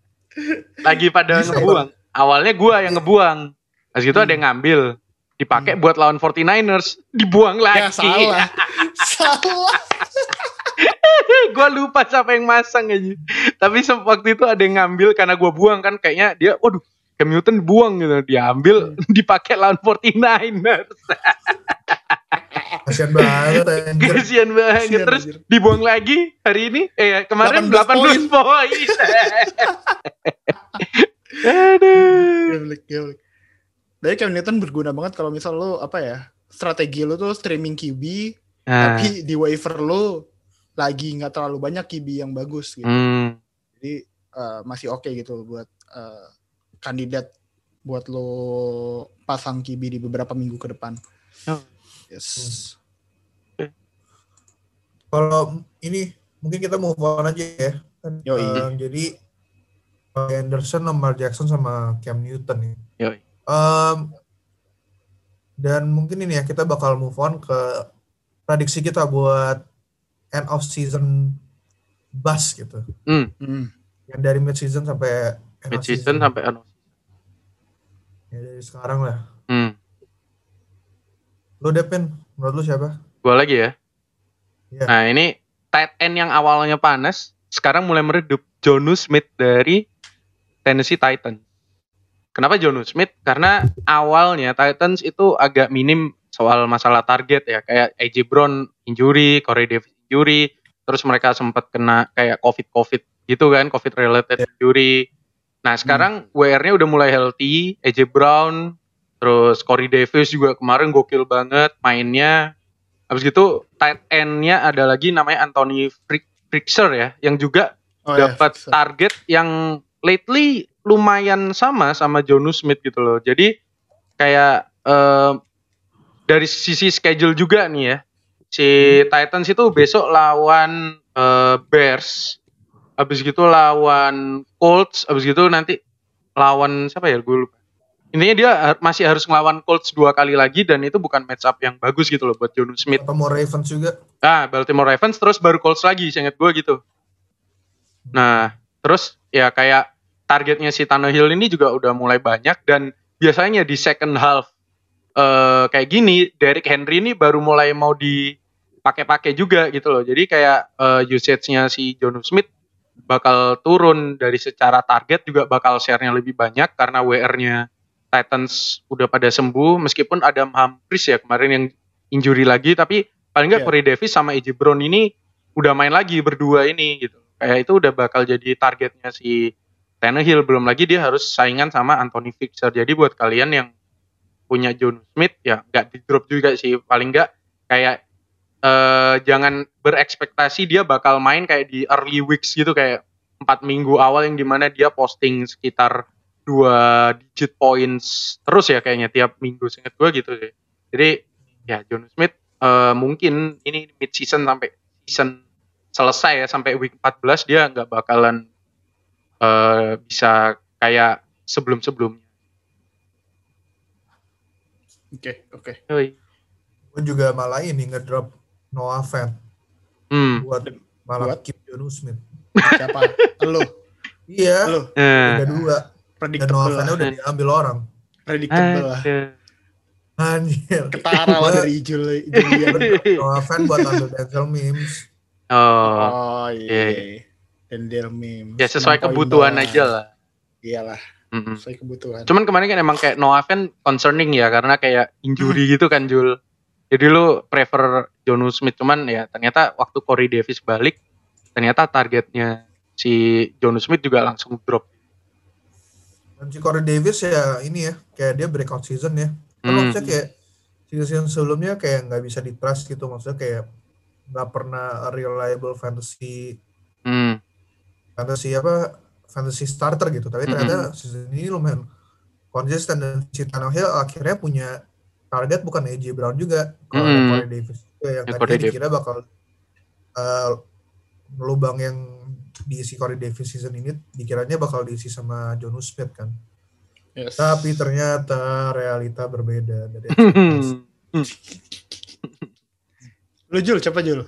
lagi pada Bisa, ngebuang. Awalnya gua yang ngebuang. Pas gitu Hmm. ada yang ngambil. Dipakai buat lawan 49ers. Dibuang lagi. Ya salah. salah. gua lupa siapa yang masang aja. Tapi waktu itu ada yang ngambil karena gua buang kan. Kayaknya dia, waduh Cam Newton buang gitu. Diambil, dipakai lawan 49ers. Kasian banget anjir. Kasian banget. Kasian, Terus anjir. dibuang lagi hari ini. Eh kemarin 18 18 poin. Aduh. Geblek. Tapi Cam Newton berguna banget kalau misal lu apa ya? Strategi lu tuh streaming QB Nah, tapi di waiver lu lagi nggak terlalu banyak QB yang bagus gitu. hmm. Jadi eh, masih oke gitu buat eh, kandidat buat lo pasang QB di beberapa minggu ke depan. Oh. Yes. Kalau ini mungkin kita move on aja ya. Kan, Yoi. eh, jadi Anderson, Lamar Jackson sama Cam Newton nih. Yoi. Em, dan mungkin ini ya kita bakal move on ke prediksi kita buat end of season bus gitu. Hmm. Hmm. Yang dari mid season sampai end Mid of season sampai anu. Ya, dari sekarang lah. Hmm. Lu Depin, menurut lu siapa? Gua lagi ya. Iya. Nah, ini tight end yang awalnya panas, sekarang mulai meredup. Jonu Smith dari Tennessee Titans. Kenapa Jonu Smith? Karena awalnya Titans itu agak minim soal masalah target ya, kayak AJ Brown injury, Corey Davis injury, terus mereka sempat kena kayak COVID-COVID gitu kan, COVID related injury. Nah, sekarang WR-nya udah mulai healthy, AJ Brown, terus Corey Davis juga kemarin gokil banget mainnya. Habis gitu tight end-nya ada lagi namanya Anthony Frick Frickser ya, yang juga Oh, ya, dapat fixer. target yang lately lumayan sama sama Jonu Smith gitu loh. Jadi kayak eh, dari sisi schedule juga nih ya. Si Titans itu besok lawan eh, Bears. Habis gitu lawan Colts, habis gitu nanti lawan siapa ya gue lupa. Intinya dia masih harus ngelawan Colts dua kali lagi dan itu bukan match up yang bagus gitu loh buat Jonu Smith. Mau Ravens juga? Ah, Baltimore Ravens terus baru Colts lagi, seingat gue gitu. Nah, terus ya kayak targetnya si Tannehill ini juga udah mulai banyak dan biasanya di second half eh kayak gini, Derrick Henry ini baru mulai mau dipakai-pakai juga gitu loh. Jadi kayak eh, usage-nya si Jonu Smith bakal turun dari secara target juga bakal share-nya lebih banyak karena WR-nya Titans udah pada sembuh meskipun Adam Humphries ya kemarin yang injury lagi tapi paling nggak Iya. Corey Davis sama AJ Brown ini udah main lagi berdua ini gitu. Kayak itu udah bakal jadi targetnya si Tannehill belum lagi dia harus saingan sama Anthony Fixer. Jadi buat kalian yang punya John Smith ya nggak di drop juga sih paling nggak kayak eh, jangan berekspektasi dia bakal main kayak di early weeks gitu kayak empat minggu awal yang di mana dia posting sekitar dua digit points terus ya kayaknya tiap minggu seingat gue gitu sih. Jadi ya John Smith eh, mungkin ini mid season sampai season selesai ya sampai week 14 dia nggak bakalan eh, bisa kayak sebelum-sebelumnya. Oke, oke. Yoi. Gue juga malah ini ngedrop Noah Fant Hmm. buat malah Buat? keep Jonu Smith. Siapa? Lu. Iya, Lu. Eh. udah dua. Dan Noah Predictable udah diambil orang. Predictable lah. Anjir. Ketara lah dari Juli. Noah Fant buat ambil Denzel Mims. Oh, Oh iya, iya. Dan Del Mim. ya sesuai kebutuhan aja lah. Iyalah, Mm-mm. sesuai kebutuhan. Cuman kemarin kan emang kayak Noah Fan concerning ya karena kayak injury gitu kan Jul. Jadi lu prefer Jonu Smith cuman ya ternyata waktu Corey Davis balik ternyata targetnya si Jonu Smith juga langsung drop. Dan si Corey Davis ya ini ya, kayak dia breakout season ya. Kan Hmm. maksudnya kayak season sebelumnya kayak nggak bisa di trust gitu. Maksudnya kayak nggak pernah reliable fantasy Hmm. fantasy apa fantasy starter gitu. Tapi ternyata season ini lumayan konsisten dan si Tannehill akhirnya punya target bukan AJ Brown juga. Kalau Hmm. Corey Davis juga yang Ya, Davis. dikira bakal eh, lubang yang diisi Corey Davis season ini dikiranya bakal diisi sama Jonus Smith kan. Yes. Tapi ternyata realita berbeda dari. Lu Jul, coba Jul.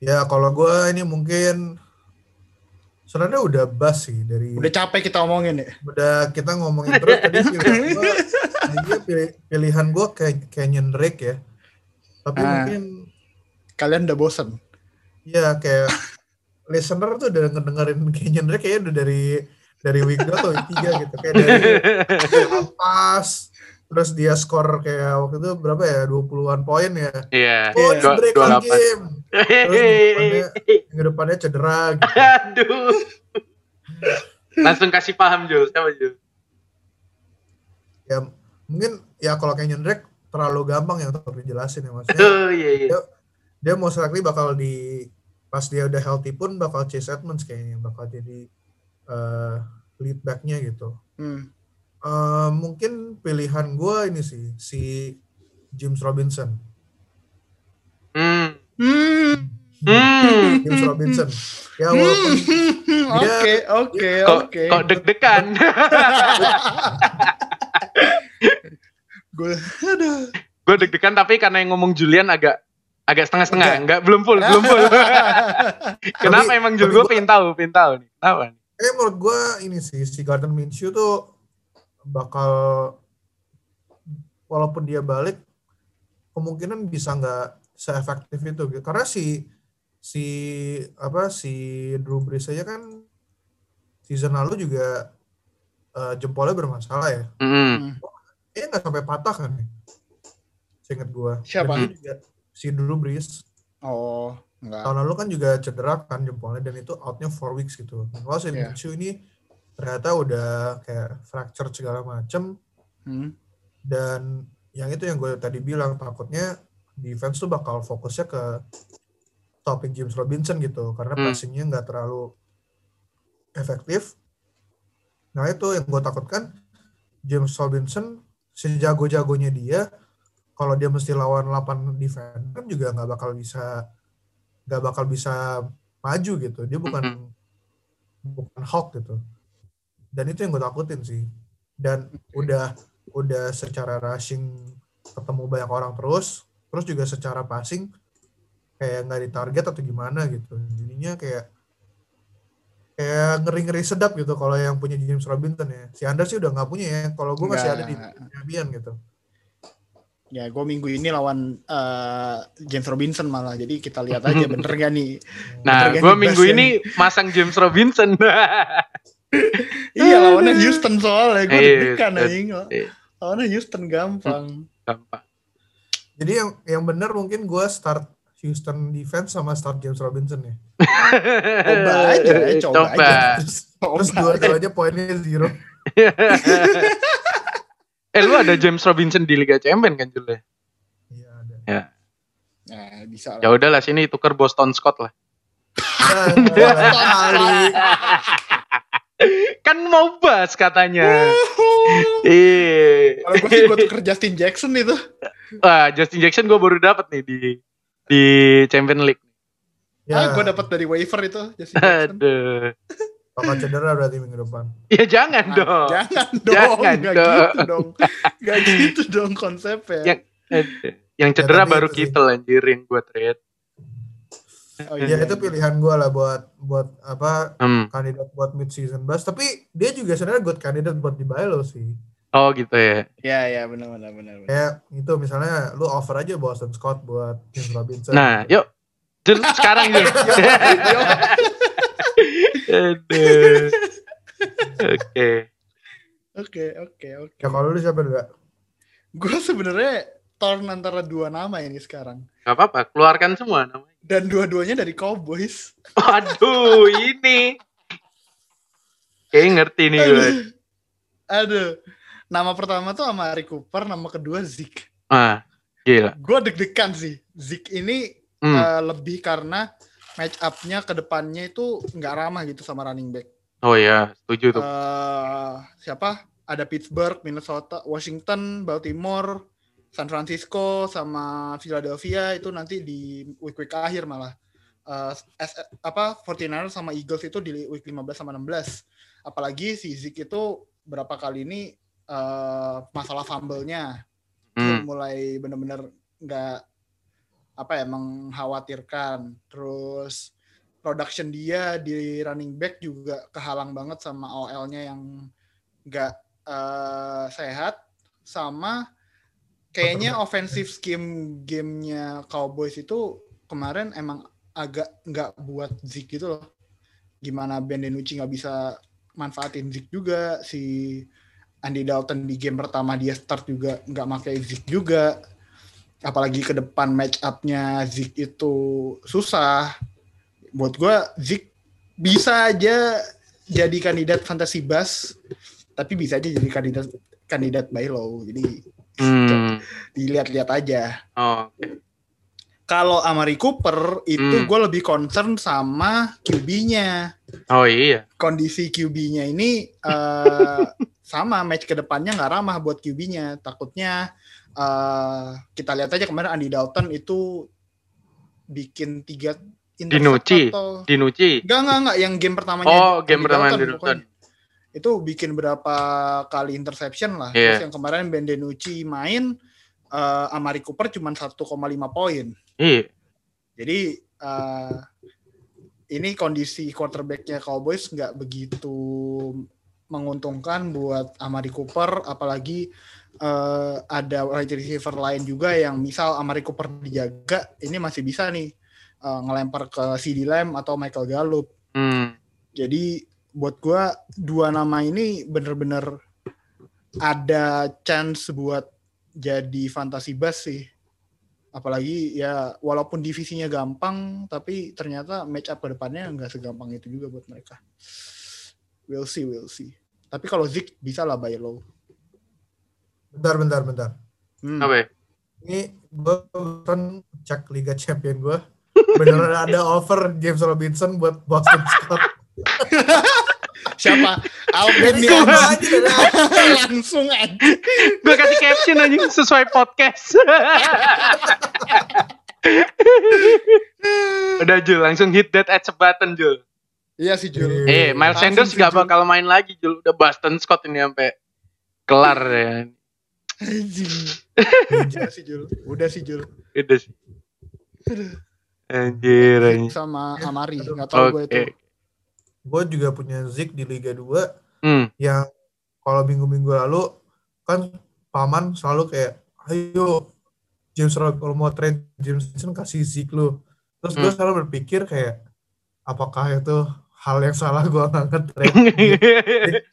ya kalau gue ini mungkin sebenarnya udah bas sih dari Udah capek kita omongin ya. udah kita ngomongin terus tadi pilihan gue pilih- pilihan gue kayak Canyon Drake ya tapi Ah. mungkin Kalian udah bosen. ya kayak listener tuh udah ngedengerin Drake kayaknya udah dari dari week 2 atau week 3 gitu kayak dari dia ampas terus dia skor kayak waktu itu berapa ya 20-an poin ya Iya. oh Iya. ini Dua- break dua game terus minggu depannya, depannya cedera gitu Aduh. Langsung kasih paham Jul, siapa Jul? ya mungkin ya kalau Canyon Drake terlalu gampang ya untuk dijelasin ya maksudnya Oh iya iya. dia most likely bakal di pas dia udah healthy pun bakal Chase Edmonds kayaknya bakal jadi eh, lead backnya gitu. Hmm. Eh, mungkin pilihan gue ini sih si James Robinson. Hmm. Hmm. Hmm. James Robinson. Ya walaupun Oke, oke, oke. kok deg-degan? Gue aduh. Gue deg-degan tapi karena yang ngomong Julian agak agak setengah-setengah, enggak belum full, belum full. Kenapa Tapi- emang tapi Gue gua- pengen tahu, pengen tahu nih. Kenapa nih? eh menurut gue ini sih si Gardner Minshew tuh bakal walaupun dia balik kemungkinan bisa nggak seefektif itu gitu. karena si si apa si Drew Brees aja kan season lalu juga eh, jempolnya bermasalah ya Hmm. eh nggak sampai patah kan seinget gue Siapa? Si Drew Brees Oh, enggak. tahun lalu kan juga cedera kan jempolnya dan itu outnya 4 weeks gitu. Kalau si Iya. Minshew ini ternyata udah kayak fracture segala macem Hmm. dan yang itu yang gue tadi bilang takutnya defense tuh bakal fokusnya ke topik James Robinson gitu karena Hmm. passingnya nggak terlalu efektif. Nah itu yang gue takutkan James Robinson sejago-jagonya dia kalau dia mesti lawan 8 defender kan juga nggak bakal bisa nggak bakal bisa maju gitu. Dia bukan bukan Hulk gitu. Dan itu yang gue takutin sih. Dan udah udah secara rushing ketemu banyak orang terus, terus juga secara passing kayak nggak ditarget atau gimana gitu. Jadinya kayak kayak ngeri-ngeri sedap gitu kalau yang punya James Robinson ya. Si Anders sih udah nggak punya ya. Kalau gue masih ada di champion gitu. Ya, gue minggu ini lawan eh, James Robinson malah. Jadi kita lihat aja bener gak nih. Nah, Bener gue minggu ini masang James Robinson. Iya, lawannya Houston soalnya. Gue Iya, deg-degan anjing. Iya. Lawannya Houston gampang. Gampang. Jadi yang yang benar mungkin gue start Houston defense sama start James Robinson ya. Coba aja, coba aja. Terus, terus dua-duanya poinnya zero. Eh lu ada James Robinson di Liga Champion kan Jul ya? Iya ada. Ya. Nah, bisa Ya lah. udahlah sini tuker Boston Scott lah. Ah. Kan mau bahas katanya. Iya. Kalau gue sih tuker Justin Jackson itu. Wah, Justin Jackson gue baru dapat nih di di Champion League. Ah, Ya, gue dapat dari waiver itu Justin Jackson. Aduh. Bakal cedera berarti minggu depan. Ya jangan Ah, dong. Jangan dong, Jangan gak dong. gitu dong. Gak gitu dong konsepnya. Yang Aduh. Yang cedera tapi baru itu sih. Kittle anjir yang gue trade. Oh, Ya itu pilihan gue lah buat buat apa Hmm. kandidat buat mid season bus. Tapi dia juga sebenarnya good kandidat buat di lo sih. Oh gitu ya. Ya, ya, benar, benar, benar. Kayak itu misalnya lu offer aja Boston Scott buat James Robinson. Nah, yuk. Jul, sekarang Jul. Oke. Oke, oke, oke. Ya kalau lu siapa enggak? Gue sebenarnya torn antara dua nama ini sekarang. Gak apa-apa, keluarkan semua namanya. Dan dua-duanya dari Cowboys. Waduh, ini. Kayaknya ngerti nih gue. Aduh. Nama pertama tuh sama Ari Cooper, nama kedua Zeke. Ah, gila. Gue deg-degan sih. Zeke ini Hmm. eh, lebih karena match up-nya ke depannya itu nggak ramah gitu sama running back. Oh ya, setuju tuh. eh siapa? Ada Pittsburgh, Minnesota, Washington, Baltimore, San Francisco, sama Philadelphia itu nanti di week-week akhir malah. uh, S, apa 49ers sama Eagles itu di week 15 sama 16. Apalagi si Zeke itu berapa kali ini uh, masalah fumble-nya Hmm. mulai benar-benar nggak apa ya mengkhawatirkan. Terus production dia di running back juga kehalang banget sama OL-nya yang nggak eh, sehat sama kayaknya offensive scheme gamenya Cowboys itu kemarin emang agak nggak buat Zeke gitu loh. Gimana Ben DiNucci nggak bisa manfaatin Zeke juga si Andy Dalton di game pertama dia start juga nggak pakai Zeke juga apalagi ke depan match up-nya Zeke itu susah buat gue Zeke bisa aja jadi kandidat fantasy bus tapi bisa aja jadi kandidat kandidat buy low jadi Hmm. dilihat-lihat aja Oh, oke. kalau Amari Cooper itu Hmm. gue lebih concern sama QB-nya Oh iya. kondisi QB-nya ini eh, sama match ke depannya nggak ramah buat QB-nya. Takutnya eh, kita lihat aja kemarin Andy Dalton itu bikin tiga Dinucci. atau Dinucci. enggak enggak enggak yang game pertamanya Oh, Andy game pertama Dalton. Itu bikin berapa kali interception lah. Iya. Terus yang kemarin Ben DiNucci main eh, Amari Cooper cuma 1,5 poin. Iya. Jadi eh, ini kondisi quarterbacknya Cowboys nggak begitu menguntungkan buat Amari Cooper, apalagi eh, ada wide receiver lain juga yang misal Amari Cooper dijaga, ini masih bisa nih eh, ngelempar ke CD Lamb atau Michael Gallup. Hmm. Jadi buat gua dua nama ini bener-bener ada chance buat jadi fantasi bus sih. Apalagi ya walaupun divisinya gampang, tapi ternyata match up ke depannya nggak segampang itu juga buat mereka. We'll see, we'll see. Tapi kalau Zik bisa lah buy low. Bentar, bentar, bentar. Hmm. Apa ya? Ini gue kan cek Liga Champion gue. Beneran ada offer James Robinson buat Boston Scott. Siapa? Alvin dah. langsung aja. Gue kasih caption aja sesuai podcast. Udah Jul, langsung hit that at button Jul. Iya sih Jul. Eh, Miles Sanders gak bakal main lagi Jul. Udah Boston Scott ini sampai kelar ya. Anjing. Udah sih Jul. Udah sih Jul. Udah sih. Anjir, anjir. Sama Amari. Nggak tahu gue itu. Gue juga punya Zik di Liga 2 Hmm. yang kalau minggu-minggu lalu kan paman selalu kayak ayo James Rob kalau mau trade James Robinson kasih Zik lu terus gue Hmm. selalu berpikir kayak apakah itu hal yang salah gue ngangkat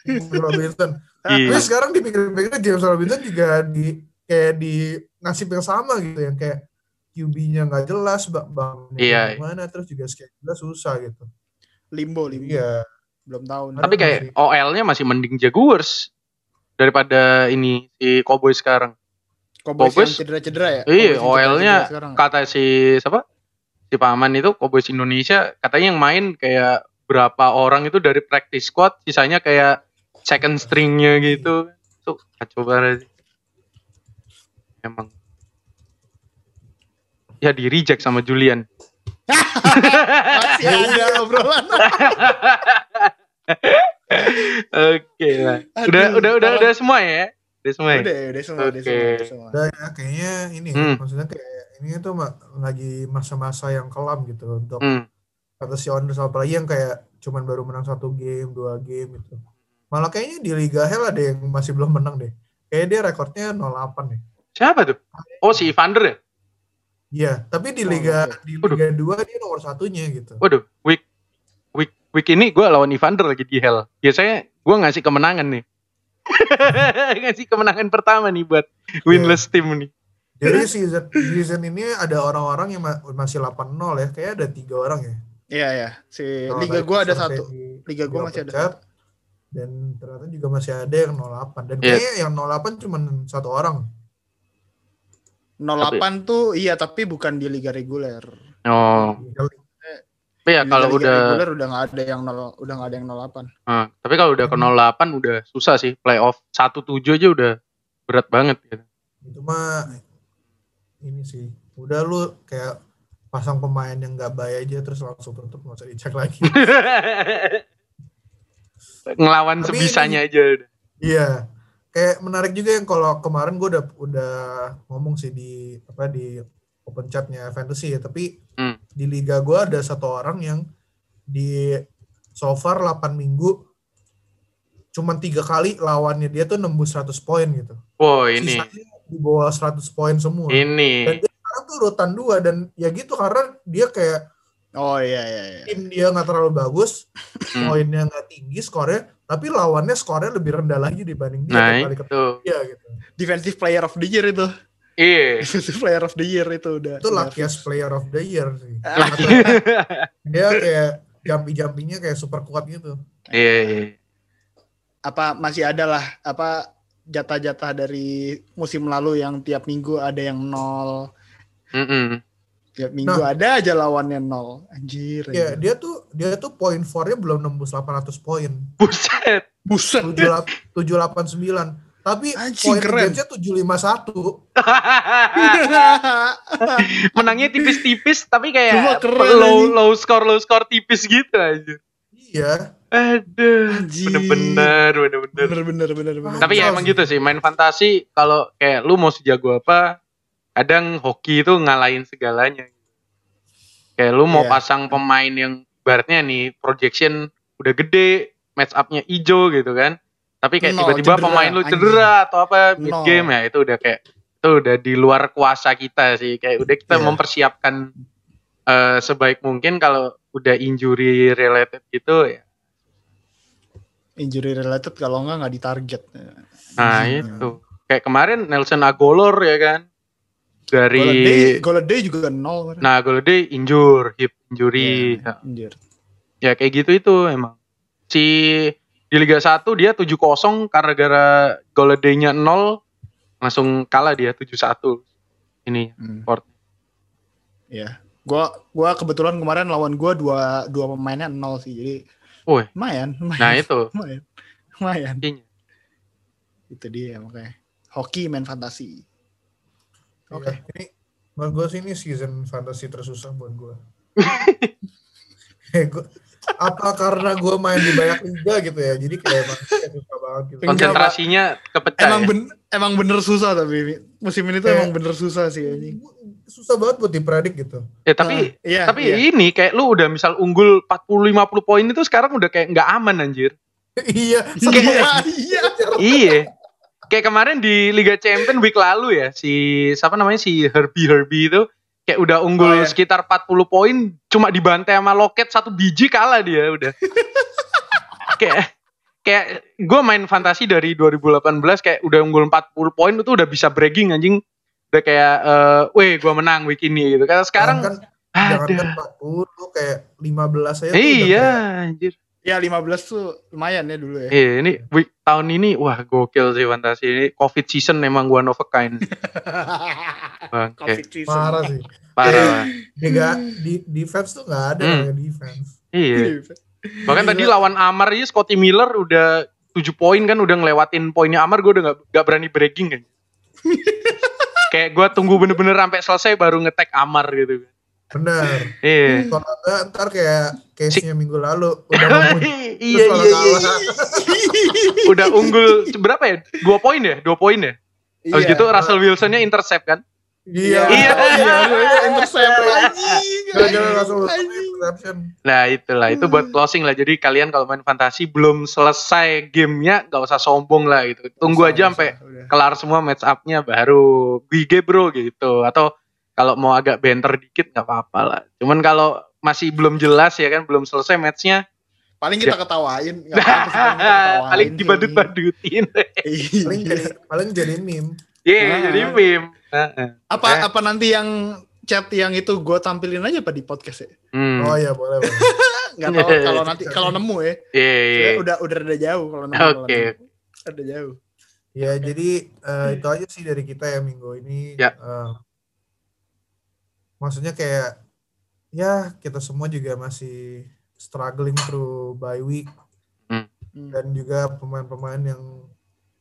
James Robinson Iya. tapi sekarang dipikir-pikir James Robinson juga di kayak di nasib yang sama gitu yang kayak QB-nya nggak jelas bang bang Iya. gimana terus juga schedule susah gitu Limbo, limbo. iya Belum tahu. nih. Tapi kayak OL-nya masih mending Jaguars daripada ini si Cowboys sekarang. Cowboys, Cowboys- yang cedera-cedera ya? Iya, OL-nya kata si siapa? Si Paman itu Cowboys Indonesia katanya yang main kayak berapa orang itu dari practice squad, sisanya kayak second stringnya gitu. Tuh kacau banget. Emang. Ya di reject sama Julian. Masih ada obrolan. Oke lah. Aduh, Udah udah udah udah semua ya? Udah semua ya? Udah, udah semua, udah semua, udah semua. Udah ya kayaknya ini Hmm. maksudnya kayak ini tuh lagi masa-masa yang kelam gitu untuk Hmm. Fantasy owners apalagi yang kayak cuman baru menang satu game dua game gitu malah kayaknya di Liga Hell ada yang masih belum menang deh kayak dia rekornya 08 nih Siapa tuh? Oh si Evander ya? iya tapi di Oh, Liga oke. di Waduh. Liga 2 dia nomor satunya gitu Waduh, week week week ini gue lawan Evander lagi di Hell. Biasanya gue ngasih kemenangan nih. ngasih kemenangan pertama nih buat winless team nih. jadi season season ini ada orang-orang yang ma- masih 8-0 ya kayak ada tiga orang ya Iya, iya. Si Kalau liga gua ada satu. Liga gua di masih ada satu. dan ternyata juga masih ada yang 08 dan Iya. kayaknya yang 08 cuman satu orang 08 tuh iya tapi bukan di liga reguler. Oh, tapi ya kalau liga udah reguler udah nggak ada yang nol, udah nggak ada yang 08. ah, tapi kalau udah ke 08 udah susah sih playoff 1-7 aja udah berat banget gitu. itu mah ini sih udah lu kayak pasang pemain yang nggak baik aja terus langsung tutup nggak usah dicek lagi. Ngelawan Tapi sebisanya aja. udah. Iya, kayak menarik juga yang kalau kemarin gue udah udah ngomong sih di apa di open chatnya fantasy ya, tapi Hmm. di liga gue ada satu orang yang di so far 8 minggu cuman tiga kali lawannya dia tuh nembus 100 poin gitu. Wow ini, Sisanya di bawah 100 poin semua. ini. Dan tuh urutan dua dan ya gitu karena dia kayak Oh iya iya iya. tim dia nggak terlalu bagus, Hmm. poinnya nggak tinggi skornya, tapi lawannya skornya lebih rendah lagi dibanding dia Nah kali itu, dia gitu. Defensive player of the year itu. iya. Defensive player of the year itu udah. Itu luckiest player of the year sih. Lagi. Dia kayak jumpy-jumpingnya kayak super kuat gitu. Iya, iya. apa masih ada lah apa jatah-jatah dari musim lalu yang tiap minggu ada yang nol Mm-mm. tiap minggu Nah. ada aja lawannya nol anjir, Ya, dia tuh dia tuh poin for-nya belum nembus 800 poin. Buset. buset 789. Tapi Anjing, poin keren. against-nya 751. Menangnya tipis-tipis tapi kayak keren, low anjing. low score low score tipis gitu aja. Iya. Aduh, bener-bener, bener-bener. bener bener bener bener Tapi ya emang gitu sih, main fantasi kalau kayak lu mau sejago apa, kadang hoki itu ngalahin segalanya. Kayak lu mau Iya. pasang pemain yang ibaratnya nih projection udah gede, match up-nya ijo gitu kan. Tapi kayak tiba-tiba cedera, pemain lu anjing. cedera atau apa mid game ya itu udah kayak itu udah di luar kuasa kita sih. Kayak udah kita Iya. mempersiapkan eh, sebaik mungkin kalau udah injury related gitu ya. injury related kalau enggak nggak ditarget Nah, Anjing. itu. Kayak kemarin Nelson Agolor ya kan. Dari Golladay juga nol kemarin. Nah, Golladay injure, hip injury. Iya, anjir. Ya kayak gitu itu emang. Si di Liga 1 dia 7-0 karena gara Golladay-nya 0 langsung kalah dia 7-1. Ini Hmm. Port. Iya. Gua gua kebetulan kemarin lawan gua dua dua pemainnya nol sih. Jadi Woi. lumayan, lumayan. Nah, itu lumayan. Lumayan. intinya. Itu dia makanya. Hoki main fantasi. Oke. Iya. Ini menurut gue sih ini season fantasy tersusah buat gue. Gua- apa karena gue main di banyak liga gitu ya, jadi kayak emang kayak susah banget gitu. Konsentrasinya kepecah Emang ya. ben, emang bener susah tapi musim ini tuh Kayak- emang bener susah sih anjing. Susah banget buat dipredik gitu. Ya, tapi Ah, iya, tapi iya. ini kayak lu udah misal unggul 40 50 poin itu sekarang udah kayak nggak aman anjir. iya, Iya, sama- iya. iya. Kayak kemarin di Liga Champion week lalu ya, si siapa namanya si Herbie Herbie itu kayak udah unggul Oh, iya. sekitar 40 poin, cuma dibantai sama loket satu biji kalah dia udah. kayak kayak gue main fantasi dari 2018 kayak udah unggul 40 poin itu udah bisa bragging anjing. Udah kayak eh weh gue menang week ini gitu. Karena sekarang kan jangan kan ada. 40 lu kayak 15 aja tuh udah Iya, kayak- anjir. Ya 15 tuh lumayan ya dulu ya. Iya, ini week tahun ini wah gokil sih fantasi ini. Covid season memang one of a kind. Bang, Covid season. parah sih. parah. Dia nggak di defense tuh nggak ada Hmm. namanya defense. Iya. Bahkan tadi lawan Amar aja Scotty Miller udah 7 poin kan udah ngelewatin poinnya Amar gue udah gak, gak berani breaking kan. Kayak gue tunggu bener-bener sampai selesai baru ngetek Amar gitu kan. Bener. Iya. Kalau nggak ntar kayak case-nya minggu lalu udah mau iya iya iya. Udah unggul berapa ya? Dua poin ya? Dua poin ya? Habis Iya. gitu Russell Wilsonnya intercept kan? Iya. Iya. Iya. iya. Intercept interception. Nah itulah itu buat closing lah. Jadi kalian kalau main fantasi belum selesai gamenya gak usah sombong lah gitu. Tunggu aja sampai kelar semua match up-nya baru GG bro gitu. Atau kalau mau agak banter dikit nggak apa-apa lah. Cuman kalau masih belum jelas ya kan belum selesai matchnya Paling kita ketawain. nggak apa-apa sih, paling ketawain dibadut-badutin. Iya. Paling jadi paling jadi meme. Iya Nah. jadi meme. Heeh. Apa Eh. apa nanti yang chat yang itu gue tampilin aja pak di podcast ya? Hmm. Oh iya boleh. boleh. Nggak tahu kalau nanti kalau nemu ya. Iya, iya. Ya, udah udah ada jauh kalau nemu. Oke. nemu. Ada jauh. Ya jadi eh, itu aja sih dari kita ya minggu ini. Ya. Eh, maksudnya kayak ya kita semua juga masih struggling through bye week Hmm. dan juga pemain-pemain yang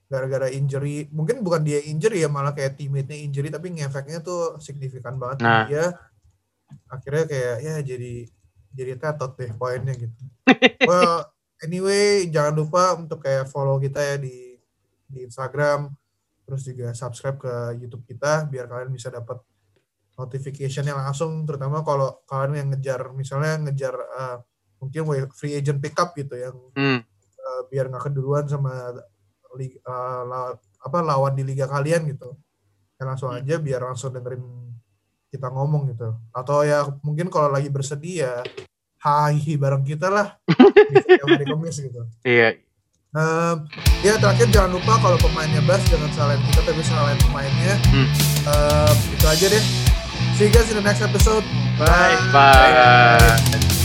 gara-gara injury mungkin bukan dia injury ya malah kayak teammate-nya injury tapi ngefeknya tuh signifikan banget Nah. dia akhirnya kayak ya jadi jadi tetot deh poinnya gitu. well, anyway jangan lupa untuk kayak follow kita ya di di Instagram terus juga subscribe ke YouTube kita biar kalian bisa dapat notification yang langsung terutama kalau kalian yang ngejar misalnya ngejar uh, mungkin free agent pickup gitu yang Hmm. uh, biar nggak keduluan sama liga, uh, la- apa lawan di liga kalian gitu ya langsung Hmm. aja biar langsung dengerin kita ngomong gitu atau ya mungkin kalau lagi bersedih ya bareng kita lah di hari Kamis gitu Iya. Em, ya terakhir jangan lupa kalau pemainnya Bas jangan salahin kita tapi salahin pemainnya Hmm. Em, itu aja deh see you guys in the next episode Bye. Bye.